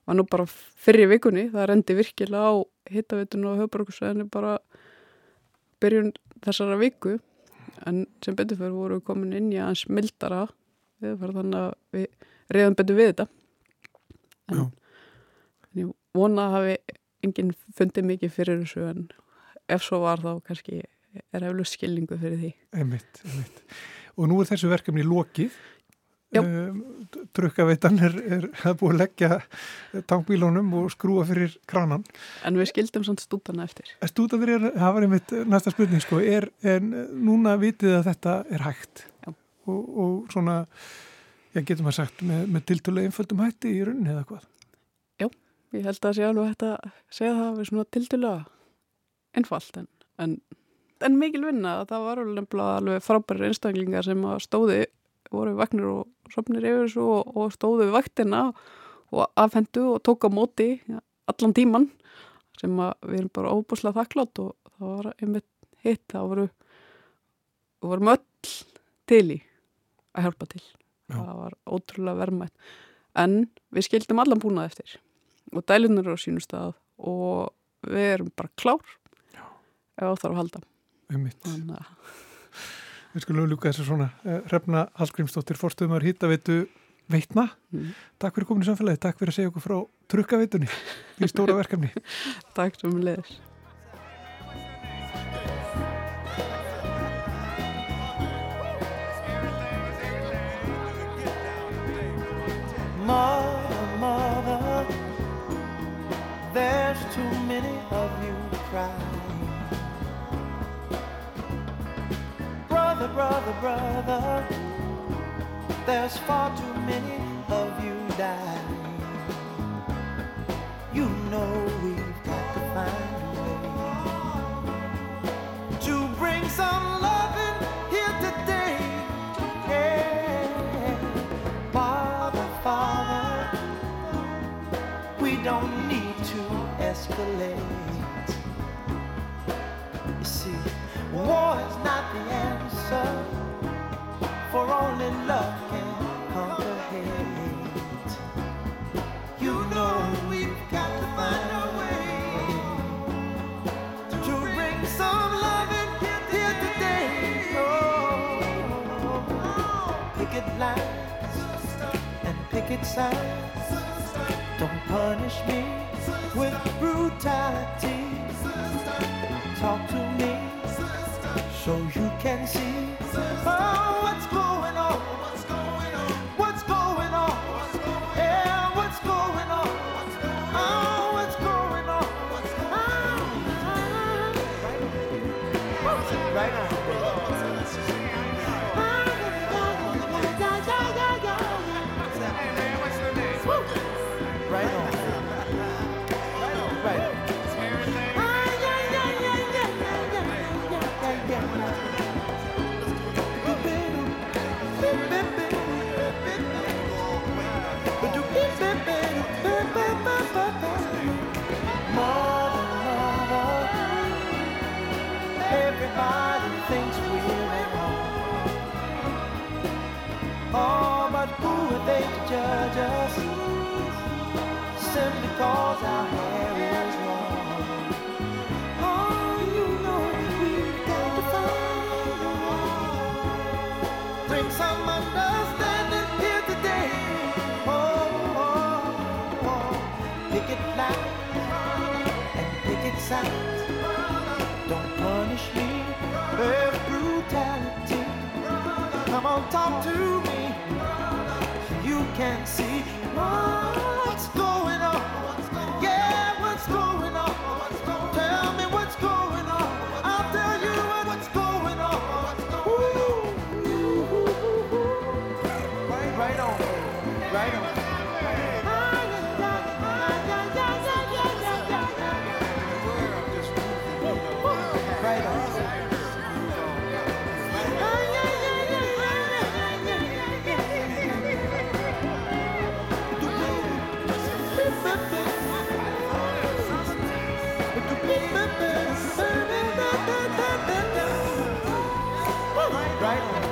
var nú bara fyrir vikunni. Það rendi virkilega á hittavitun og höfbruksveðinu bara byrjun þessara viku. En sem betur fyrir voru við komin inn í aðeins mildara við fyrir þannig að við reyðum betur við þetta. En, en ég vona að hafi enginn fundið mikið fyrir þessu en ef svo var þá kannski er eflug skilningu fyrir því Einmitt, einmitt. Og nú er þessu verkefni lokið. Já. Um, Drukkaveitan er, er að búið að leggja tankbílónum og skrúa fyrir kranan. en við skildum samt stútana eftir Stúdandir er, það var einmitt næsta spurning sko, er, en núna vitið að þetta er hægt. Já. Og, og svona, já getum að sagt, með, með tiltölu einföldum hætti í rauninni eða hvað. ég held að sé alveg hægt að segja það við svona tildulega einfalt en, en, en mikil vinna. Það var alveg frábæri einstaklingar sem stóði voru vagnir og sopnir yfir þessu og, og stóðu við vaktina og afhendu og tók á móti allan tíman sem við erum bara óbúslega þakklátt og það var einmitt hitt. Það voru vorum öll til í að hjálpa til. Já. það var ótrúlega verðmætt. En við skildum allan búnað eftir og dælunar eru á sínu stað og við erum bara klár. Já. ef á þarf að halda Þannig að Við skulum ljúka þessu svona. Uh, Hrefna Hallgrímsdóttir, forstöðumar hittaveitu veitna. mm, Takk fyrir komin í samfélagi. Takk fyrir að segja okkur frá trukkaveitunni í stóra verkefni. takk sem leðis Brother, brother, there's far too many of you dying. You know we've picket signs. Don't punish me with brutality. Talk to me so you can see everybody thinks we're wrong. Oh, but who are they to judge us? Simply cause our hair is long. Oh, you know we've got to find someone. Talk to me. You can't see Right on.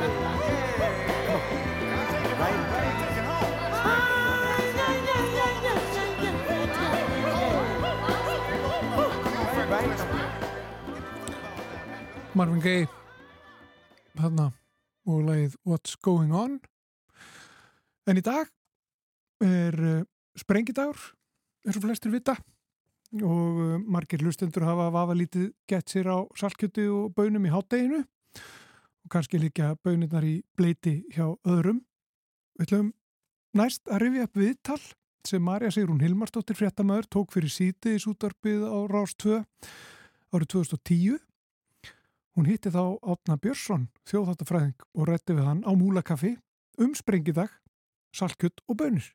Marvin Gaye. Þarna. Og lagið What's Going On. En í dag er uh, sprengidagur eins og flestir vita. Og uh, margir hlustendur hafa vafa lítið gett sér á salkjötu og bönum í hátteginu og kannski líka bönirnar í bleiti hjá öðrum við ætlum næst að rifja upp viðtal sem Marja Sigrún Hilmarsdóttir fréttamaður tók fyrir sítiðis útvarpið á Rás 2 árið 2010 Hún hitti þá Átna Björnsson, þjóðháttafræðing og rætti við hann á Múlakaffi um sprengidag, salkjöld og bönir.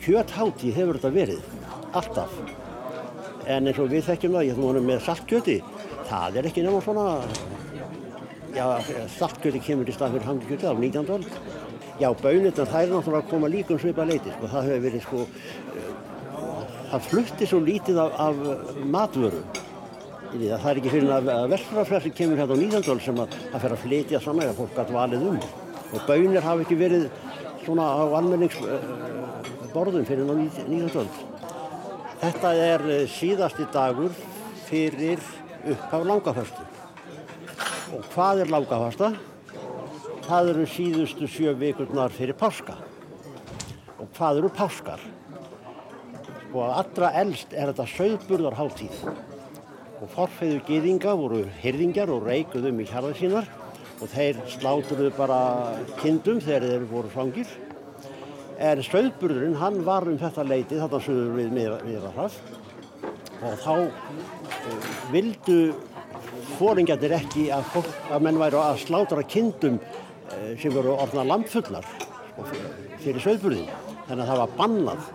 Kjöthátti hefur þetta verið, alltaf. En eins og við þekkjum það, ég þú vonum með saltkjöti, það er ekki nema svona, já, saltkjöti kemur í stað fyrir hangikjöti á 19. öld. Já, bönirna, það er náttúrulega að koma líka um svipa leiti, sko, það hefur verið sko, eh, það flutti svo lítið af, af matvöru. Það er ekki fyrir að verðsfrafræssi kemur hérna á 19. öld sem að það fer að flytja saman eða fólk gæti valið um. Og bönir hafa ekki verið svona á almenningsborðum fyrir á 19. öld. Þetta er eh, síðasti dagur fyrir upphaf langaföstu. Og hvað er langafasta? Það eru síðustu sjö vikurnar fyrir páska. Og hvað eru páskar? Og allra elst er þetta sögburðarháttíð. Og forfeyður gyðinga voru hyrðingjar og reikuð um í hjarðar sínar og þeir slátruðu bara kindum þegar þeir voru svangir. En sögburðurinn hann var um þetta leiti þarna sögur við miðrafraf og þá uh, vildu fóringjarnir ekki að, fólk, að menn væru að slátra kindum uh, sem voru orðna lampfullar fyrir sögburðin. Þannig að það var bannað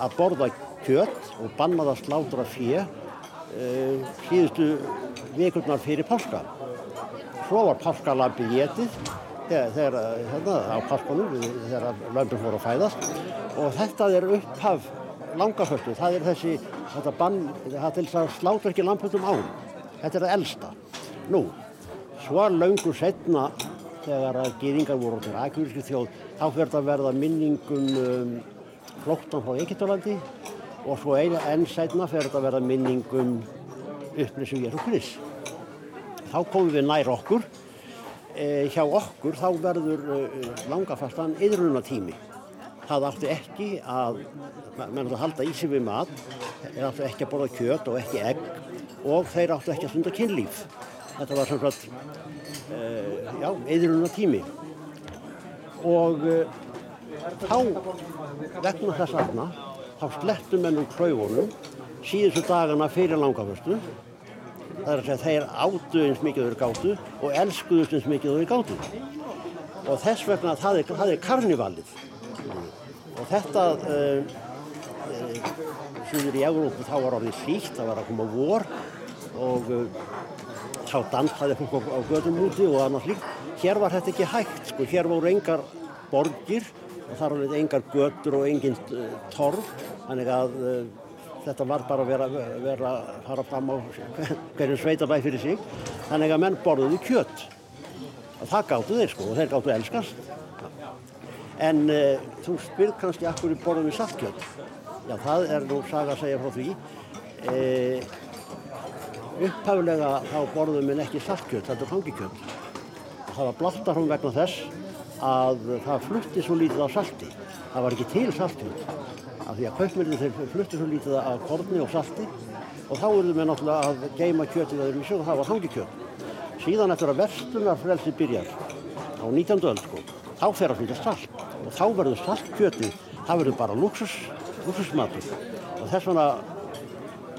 að borða kjött og bannað að slátra fjö uh, síðustu vikurnar fyrir páska. Svo var páskalambið getið þegar, hérna, á páskunum þegar lömpin fóru að fæðast og þetta er upphaf langaföstu. Það er þessi, þetta bann, það til þess að slátra ekki lamputum án. Þetta er það elsta. Nú, svo löngu setna þegar að gýðingar voru til aðkjúriski þjóð, þá fyrir það að verða minningum um, flóttan frá Egyptalandi og svo eina enn setna fyrir það að verða minningum upplýsum Jésu Krist. Þá komum við nær okkur. E, hjá okkur þá verður e, langafastan yðrunatími. Það átti ekki að, menn að halda í sig við mat, þeir átti ekki að borða kjöt og ekki egg og þeir átti ekki að stunda kynlíf. Þetta var sem sagt, e, já, yðrunatími. Og e, þá, vegna þess aðna, þá slettum menn úr kraugunum síðustu dagana fyrir langaföstu Það er að segja þeir áttu eins mikið þeir gátu og elskuðust eins mikið þeir gátu. Og þess vegna það er, það er karnivalið. Og þetta uh, uh, suður í Európu þá var orðið fríkt, það var að koma vor og uh, þá dansaði fólk á, gödum úti og annars líkt. Hér var þetta ekki hægt, sko, hér voru engar borgir og þar var engar gödur og engin torf, þannig að þetta var bara að vera, vera að fara fram á hverjum sveitabæ fyrir sig. Þannig að menn borðuðu kjött. Það gáttu þeir sko og þeir gáttu elskast. En uh, þú spyrð kannski akkur í borðum við saltkjött. Já, það er nú saga að segja frá því. E, upphaflega þá borðum við ekki saltkjöt, þetta er hangikjöt. Það var blottar hún vegna þess að það flutti svo lítið á salti. Það var ekki til saltkjöt. Af því að kaupmyndin þeir flutti svo lítið af korni og salti og þá erum við náttúrulega að geima kjötið öðrum í sig og það var hangikjöt. Síðan eftir að verslunarfrelsi byrjar á 19. öld sko, þá fer að flytja salt og þá verður saltkjötið, það verður bara luxus, luxusmatur og þess vegna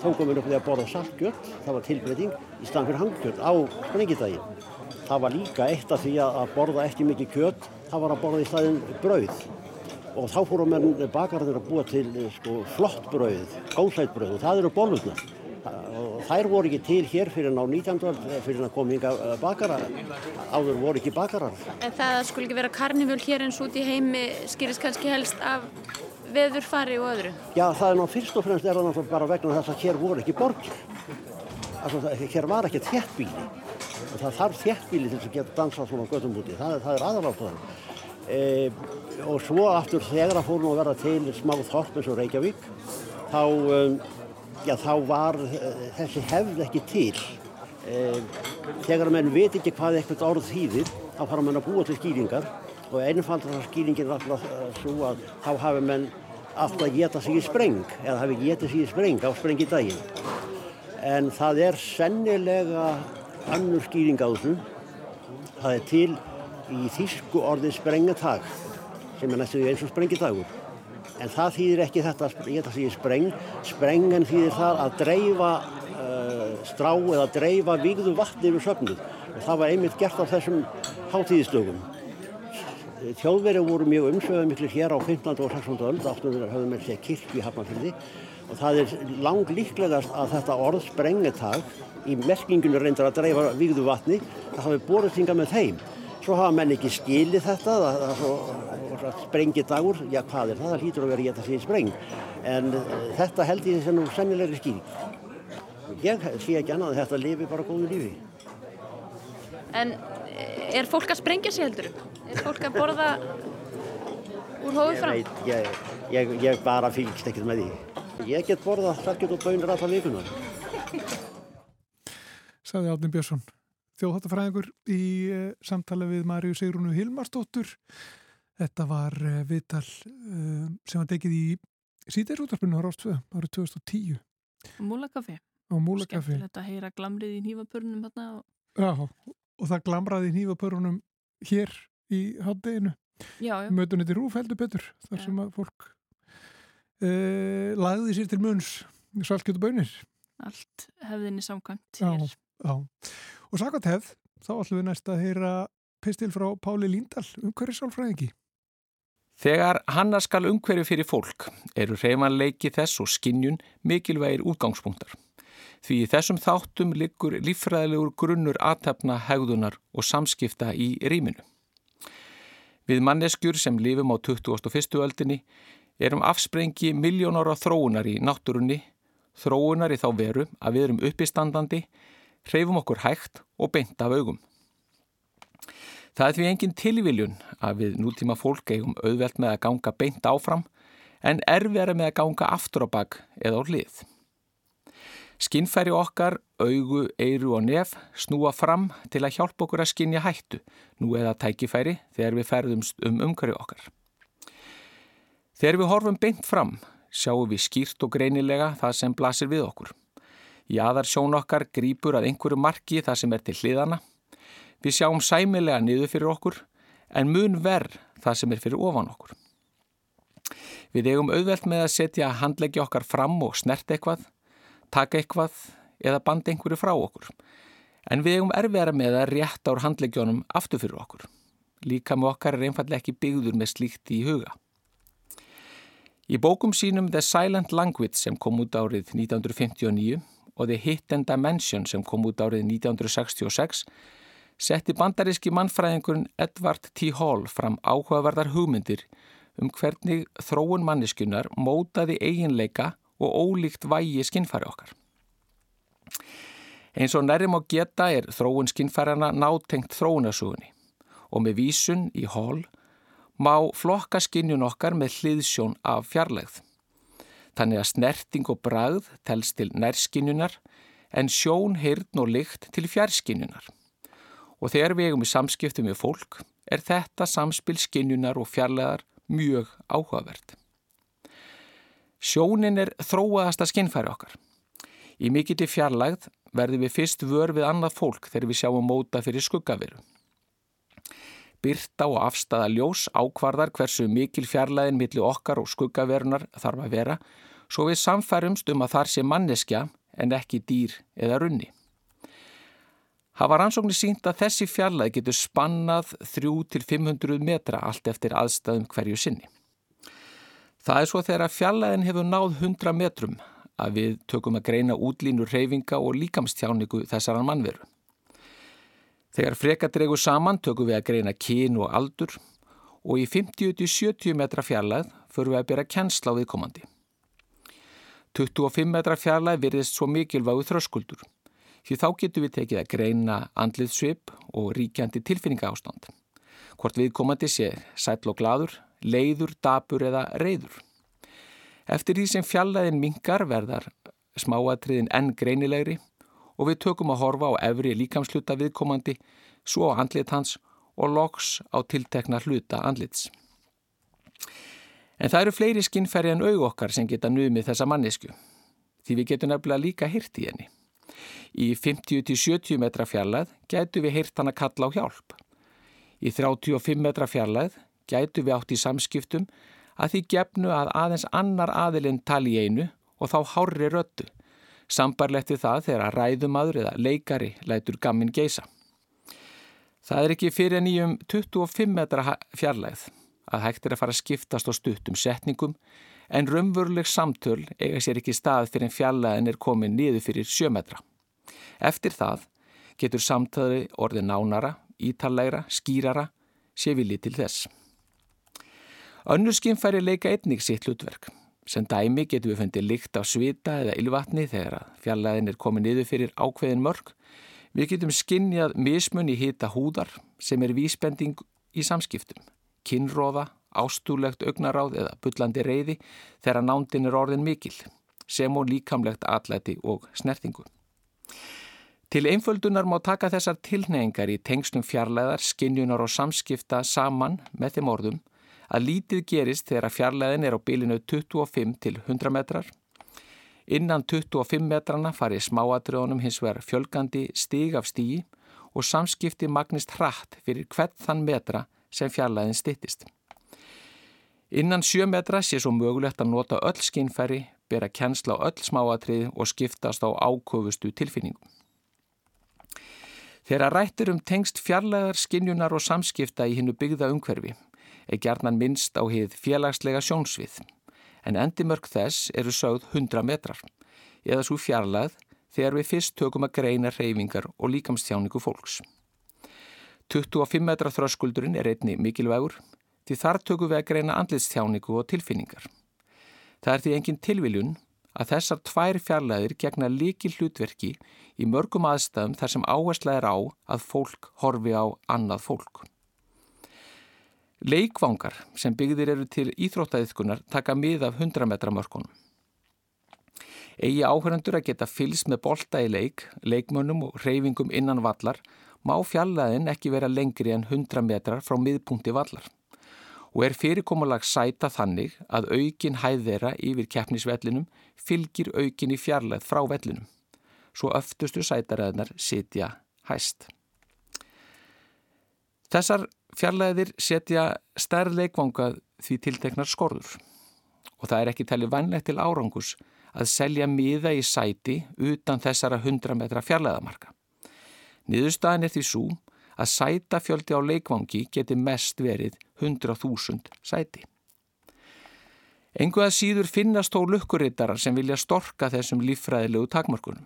tókum við upp því að borða saltkjöt, það var tilbreyting í staðan fyrir hangkjöt á sprengidaginn. Það var líka eitt af því að borða ekki mikið kjöt, það var að borða í staðinn brauð og þá fórum menn bakarðir að búa til eh, sko, flott brauð, góðsætt brauð og það eru bollurnar. Og þær voru ekki til hér fyrir ná 19. öld, eh, fyrir að koma hinga bakara, áður voru ekki bakarar. En það að skul ekki vera karnivöl hér eins út í heimi skýrist kannski helst af veðurfari og öðru. Já, það er ná fyrst og fremst er það náttúrulega bara vegna þess að hér voru ekki borgir. Það, hér var ekki þéttbíli og það þarf þéttbíli til þess að geta dansað svona á göttum úti. Það, það er aðaláttaðan. E, og svo aftur þegar að fórum að verða til smá þorp eins og Reykjavík, þá, um, já, þá var uh, þessi hefð ekki til. E, þegar að menn veit ekki hvað eitthvað orð þýðir, þá fara menn að búa til skýringar og einfaldar skýringin er alltaf uh, svo að þá hafi menn alltaf að geta sig í spreng eða hafi getið sig í spreng á sprengidaginn. En það er sennilega annur skýring á þessu. Það er til í þýsku orðið sprengatag sem er næstu eins og sprengidagur. En það þýðir ekki þetta að geta sig í spreng. Sprengan þýðir það að dreifa uh, strá eða dreifa vigðu vatni yfir söfnuð. Og það var einmitt gert á þessum hátíðistögum. Þjóðverið voru mjög umsöðu miklu hér á 15. og 16. öld, áttum við að höfum með sér kirkju í Hafnarfyrði og það er lang líklegast að þetta orð sprengetag í merkingunum reyndar að dreifa vígðu vatni, það hafi borðið hinga með þeim. Svo hafa menn ekki skilið þetta, það er svo, svo sprengidagur, já hvað er það, það hlýtur að vera ég þetta sé spreng, en uh, þetta held ég þessi nú sennilegri skýring. Ég sé ekki annað að þetta lifi bara góðu lífi. En eh, er fólk að sprengja sig heldur? Er fólk að borða úr Ég fram? veit, ég, ég, ég bara fylgst ekkert með því. Ég get borðað salkjöt og bönir alltaf vikunar. Saði Átni Björnsson, þjóðháttafræðingur í uh, samtala við Marju Sigrunu Hilmarsdóttur. Þetta var uh, viðtal uh, sem var tekið í síðdeisútarpinu á Rástföðu árið 2010 Múlakaffi. á Múlakaffi. Skemmtilegt að heyra glamrið í nýfapörnum hérna. og- Já, og það glamraði nýfapörunum hér í hátteginu. Já, já. Mötunni til Rúf heldur betur, þar Já. sem að fólk uh, lagði sér til munns salkjöt og bönir. Allt hefðinni samkvæmt Já, hér. já. Og sakvæmt hefð, þá ætlum við næst að heyra pistil frá Páli Líndal, umhverfisálfræðingi. Þegar hanna skal umhverju fyrir fólk eru reymanleiki þess og skinnjun mikilvægir útgangspunktar. Því í þessum þáttum liggur líffræðilegur grunnur aðtefna, hegðunar og samskipta í rýminu. Við manneskjur sem lifum á 21. öldinni erum afsprengi miljónara þróunar í náttúrunni, þróunar í þá veru að við erum uppistandandi, hreyfum okkur hægt og beint af augum. Það er því engin tilviljun að við nútíma fólk eigum auðvelt með að ganga beint áfram en erfiðara með að ganga aftur á bak eða á hlið. Skinnfæri okkar, augu, eiru og nef snúa fram til að hjálpa okkur að skinja hættu, nú eða tækifæri þegar við ferðumst um umhverju okkar. Þegar við horfum beint fram, sjáum við skýrt og greinilega það sem blasir við okkur. Jaðar sjón okkar grýpur að einhverju marki það sem er til hliðana. Við sjáum sæmilega niður fyrir okkur, en mun verð það sem er fyrir ofan okkur. Við eigum auðvelt með að setja handleggi okkar fram og snert eitthvað, taka eitthvað eða banda einhverju frá okkur. En við eigum erfiðara með að rétta úr handleggjónum aftur fyrir okkur. Líka með okkar er einfallega ekki byggður með slíkt í huga. Í bókum sínum The Silent Language sem kom út árið 1959 og The Hidden Dimension sem kom út árið 1966 setti bandaríski mannfræðingurinn Edward T. Hall fram áhugaverðar hugmyndir um hvernig þróun manniskunar mótaði eiginleika og ólíkt vægi skinnfæri okkar. Eins og nærrim á geta er þróun skinnfærana nátengt þróunasugunni og með vísun í Hall má flokka skinnjun okkar með hliðsjón af fjarlægð. þannig að snerting og bragð telst til nærskinjunar en sjón, heyrn og lykt til fjarskinjunar. Og þegar við eigum í samskiptum með fólk er þetta samspil skinjunar og fjarlæðar mjög áhugavert. Sjónin er þróaðasta skinnfæri okkar. Í mikill fjarlægð verðum við fyrst vör við annað fólk þegar við sjáum móta fyrir skuggaveru. Byrta og afstaða ljós ákvarðar hversu mikil fjarlæðin milli okkar og skuggaverunar þarf að vera svo við samfærumst um að þar sé manneskja en ekki dýr eða runni. Hafa rannsóknir sínt að þessi fjarlæð getur spannað 3-500 metra allt eftir aðstæðum hverju sinni. Það er svo þegar fjarlæðin hefur náð 100 metrum að við tökum að greina útlínur reyfinga og líkamstjáningu þessaran mannveru. Þegar frekadregu saman tökum við að greina kín og aldur og í 50-70 metra fjarlæð förum við að bera kennsla á viðkomandi. 25 metra fjarlæð virðist svo mikilvægu þröskuldur því þá getum við tekið að greina andliðsvip og ríkjandi tilfinninga ástand. Hvort viðkomandi sé sætl og gladur, leiður, dabur eða reyður. Eftir því sem fjallæðin mingar verðar smáatriðin enn greinilegri og við tökum að horfa á efri líkamsluta viðkomandi, svo á andlit hans og loks á tiltekna hluta andlits. En það eru fleiri skinnferði en aug okkar sem geta numið þessa mannesku, því við getum nefnilega líka hirt í henni. Í 50-70 metra fjarlæð gætu við hirt hann að kalla á hjálp. Í 35 metra fjarlæð gætu við átt í samskiptum að því gefnu að aðeins annar aðilinn tali í einu og þá hárri röttu. Sambarlegt við það þegar ræðumadur eða leikari lætur gamin geisa. Það er ekki fyrir en í um 25 metra fjarlæð að hægt er að fara að skiptast á stuttum setningum en raunveruleg samtöl eiga sér ekki stað fyrir en fjarlæðin er komin niður fyrir 7 metra. Eftir það getur samtöli orðið nánara, ítallegra, skýrara, sé vilji til þess. Önnur skimfæri leika einnig sitt hlutverk. Sem dæmi getur við fundið lykt af svita eða ylvatni þegar að fjarlæðin er komið niður fyrir ákveðin mörg. Við getum skinnjað mismun í hita húðar sem er vísbending í samskiptum. Kinnróða, ástúlegt augnaráð eða bullandi reyði þegar nándin er orðin mikil, sem og líkamlegt atlæti og snertingu. Til einföldunar má taka þessar tilneyingar í tengslum fjarlæðar, skinnjunar og samskipta saman með þeim orðum að lítið gerist þegar að fjarlæðin er á bylinu 25 til 100 metrar. Innan 25 metrana fari smáatriðunum hins vegar fjölgandi stig af stígi og samskipti magnist hratt fyrir hvert þann metra sem fjarlæðin stittist. Innan 7 metra sé svo mögulegt að nota öll skinnfæri, bera kennsla á öll smáatrið og skiptast á áköfustu tilfinningum. Þegar rættir um tengst fjarlæðar, skinnjunar og samskipta í hinnu byggða umhverfi er gerðnan minnst á hið félagslega sjónsvið, en endimörk þess eru sögð 100 metrar, eða svo fjarlæð þegar við fyrst tökum að greina reyfingar og líkamstjáningu fólks. 25 metra þröskuldurinn er einni mikilvægur, því þar tökum við að greina andlistjáningu og tilfinningar. Það er því engin tilviljun að þessar tvær fjarlæðir gegna líki hlutverki í mörgum aðstæðum þar sem áhersla er á að fólk horfi á annað fólk. Leikvangar sem byggðir eru til íþróttaðiðkunar taka mið af 100 metra mörkunum. Egi áhörendur að geta fylst með bolta í leik, leikmönnum og reyfingum innan vallar má fjallaðin ekki vera lengri en 100 metrar frá miðpunkti vallar og er fyrirkomulag sæta þannig að aukin hæðera yfir keppnisvellinum fylgir aukin í fjarlæð frá vellinum. Svo öftustu sætaræðnar sitja hæst. Þessar fjarlæðir setja stærð leikvanga því tilteknar skorður og það er ekki talið vannlegt til árangus að selja miða í sæti utan þessara 100 metra fjarlæðamarka. Niðurstaðin er því svo að sætafjöldi á leikvangi geti mest verið 100.000 sæti. Engu að síður finnast þó lukkurittarar sem vilja storka þessum líffræðilegu takmörkunum.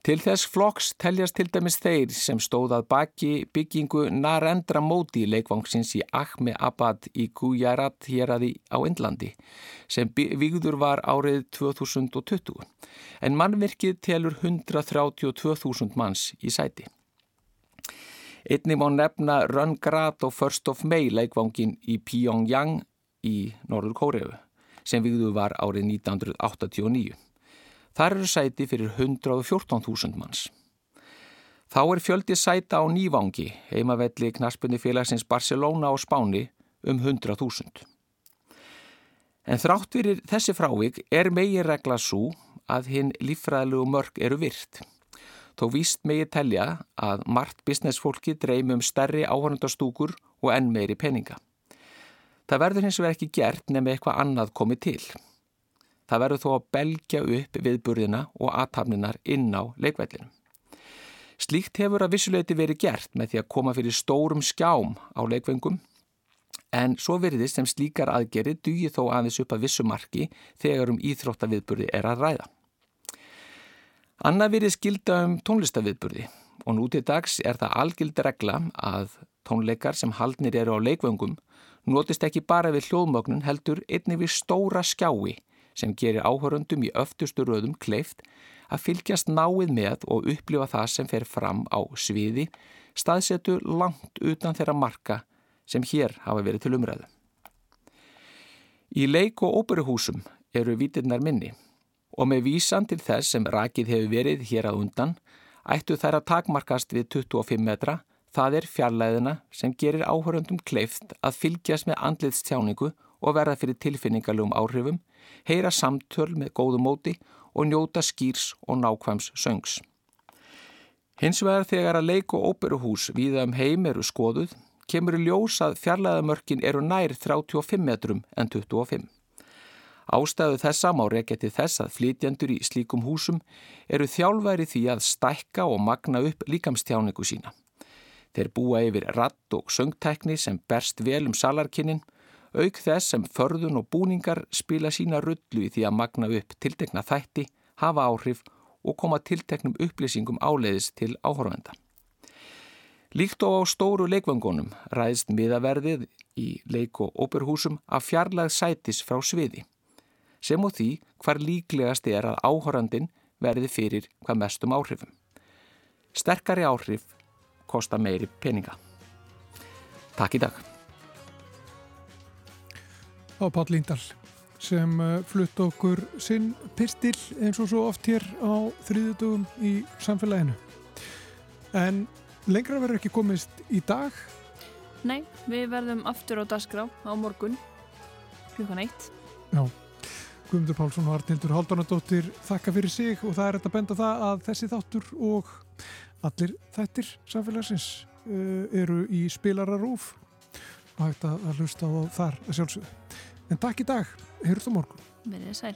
Til þess flokks teljast til dæmis þeir sem stóðað baki byggingu Narendra Modi leikvangsins í Ahme Abad í Gujarat héraði á Indlandi sem vigður var árið 2020 en mannvirkið telur 132.000 manns í sæti. Einnig má nefna Rungrat og First of May leikvangin í Pyongyang í Norður Kóreu sem vigðu var árið 1989. Þar eru sæti fyrir 114.000 manns. Þá er fjöldi sæta á Nývangi, heimavelli knaspunni félagsins Barcelona á Spáni um 100.000. En þrátt fyrir þessi frávik er megi regla svo að hinn líffræðilegu mörg eru virt. Þó víst megi telja að margt businessfólki dreym um stærri áhörndastúkur og enn meiri peninga. Það verður hins vegar ekki gert nefnir eitthvað annað komið til. Það verður þó að belgja upp viðburðina og aðtapninar inn á leikvellinum. Slíkt hefur að vissuleiti verið gert með því að koma fyrir stórum skjám á leikvengum en svo virðist sem slíkar aðgeri dugi þó aðeins upp að vissu marki þegar um íþróttaviðburði er að ræða. Annað virðið skilda um tónlistaviðburði og nú til dags er það algild regla að tónleikar sem haldnir eru á leikvöngum notist ekki bara við hljóðmögnun heldur einnig við stóra skjái sem gerir áhörundum í öftustu röðum kleift að fylgjast náið með og upplifa það sem fer fram á sviði staðsetu langt utan þeirra marka sem hér hafa verið til umræðu. Í leik- og óperuhúsum eru vítirnar minni og með vísan til þess sem rakið hefur verið hér að undan ættu þær að takmarkast við 25 metra, það er fjarlæðina sem gerir áhöröndum kleift að fylgjast með andliðstjáningu og verða fyrir tilfinningalögum áhrifum, heyra samtöl með góðu móti og njóta skýrs og nákvæms söngs. Hins vegar þegar að leik- og óperuhús viða um heim eru skoðuð, kemur í ljós að fjarlæðamörkin eru nær 35 metrum en 25. Ástæðu þessa má rekja til þess að flytjandur í slíkum húsum eru þjálfæri því að stækka og magna upp líkamstjáningu sína. Þeir búa yfir ratt og söngtækni sem berst vel um salarkinnin, auk þess sem förðun og búningar spila sína rullu í því að magna upp tiltekna þætti, hafa áhrif og koma tilteknum upplýsingum áleiðis til áhorfenda. Líkt og á stóru leikvangunum ræðist miðaverðið í leik- og óperhúsum af fjarlæð sætis frá sviði, sem og því hvar líklegast er að áhorfandin verði fyrir hvað mestum áhrifum. Sterkari áhrif kosta meiri peninga. Takk í dag. Á Páll Líndal sem uh, flutt okkur sinn pistil eins og svo oft hér á þriðutugum í samfélaginu. En lengra verður ekki komist í dag. Nei, við verðum aftur á dasgrá á morgun klukkan eitt. Já, Guðmundur Pálsson og Arnildur Haldunadóttir þakka fyrir sig og það er þetta benda það að þessi þáttur og allir þættir samfélagsins uh, eru í spilararúf og hægt að hlusta á þar að sjálfsögðu. En takk í dag, heyrðu þú morgun. Verðið sæl.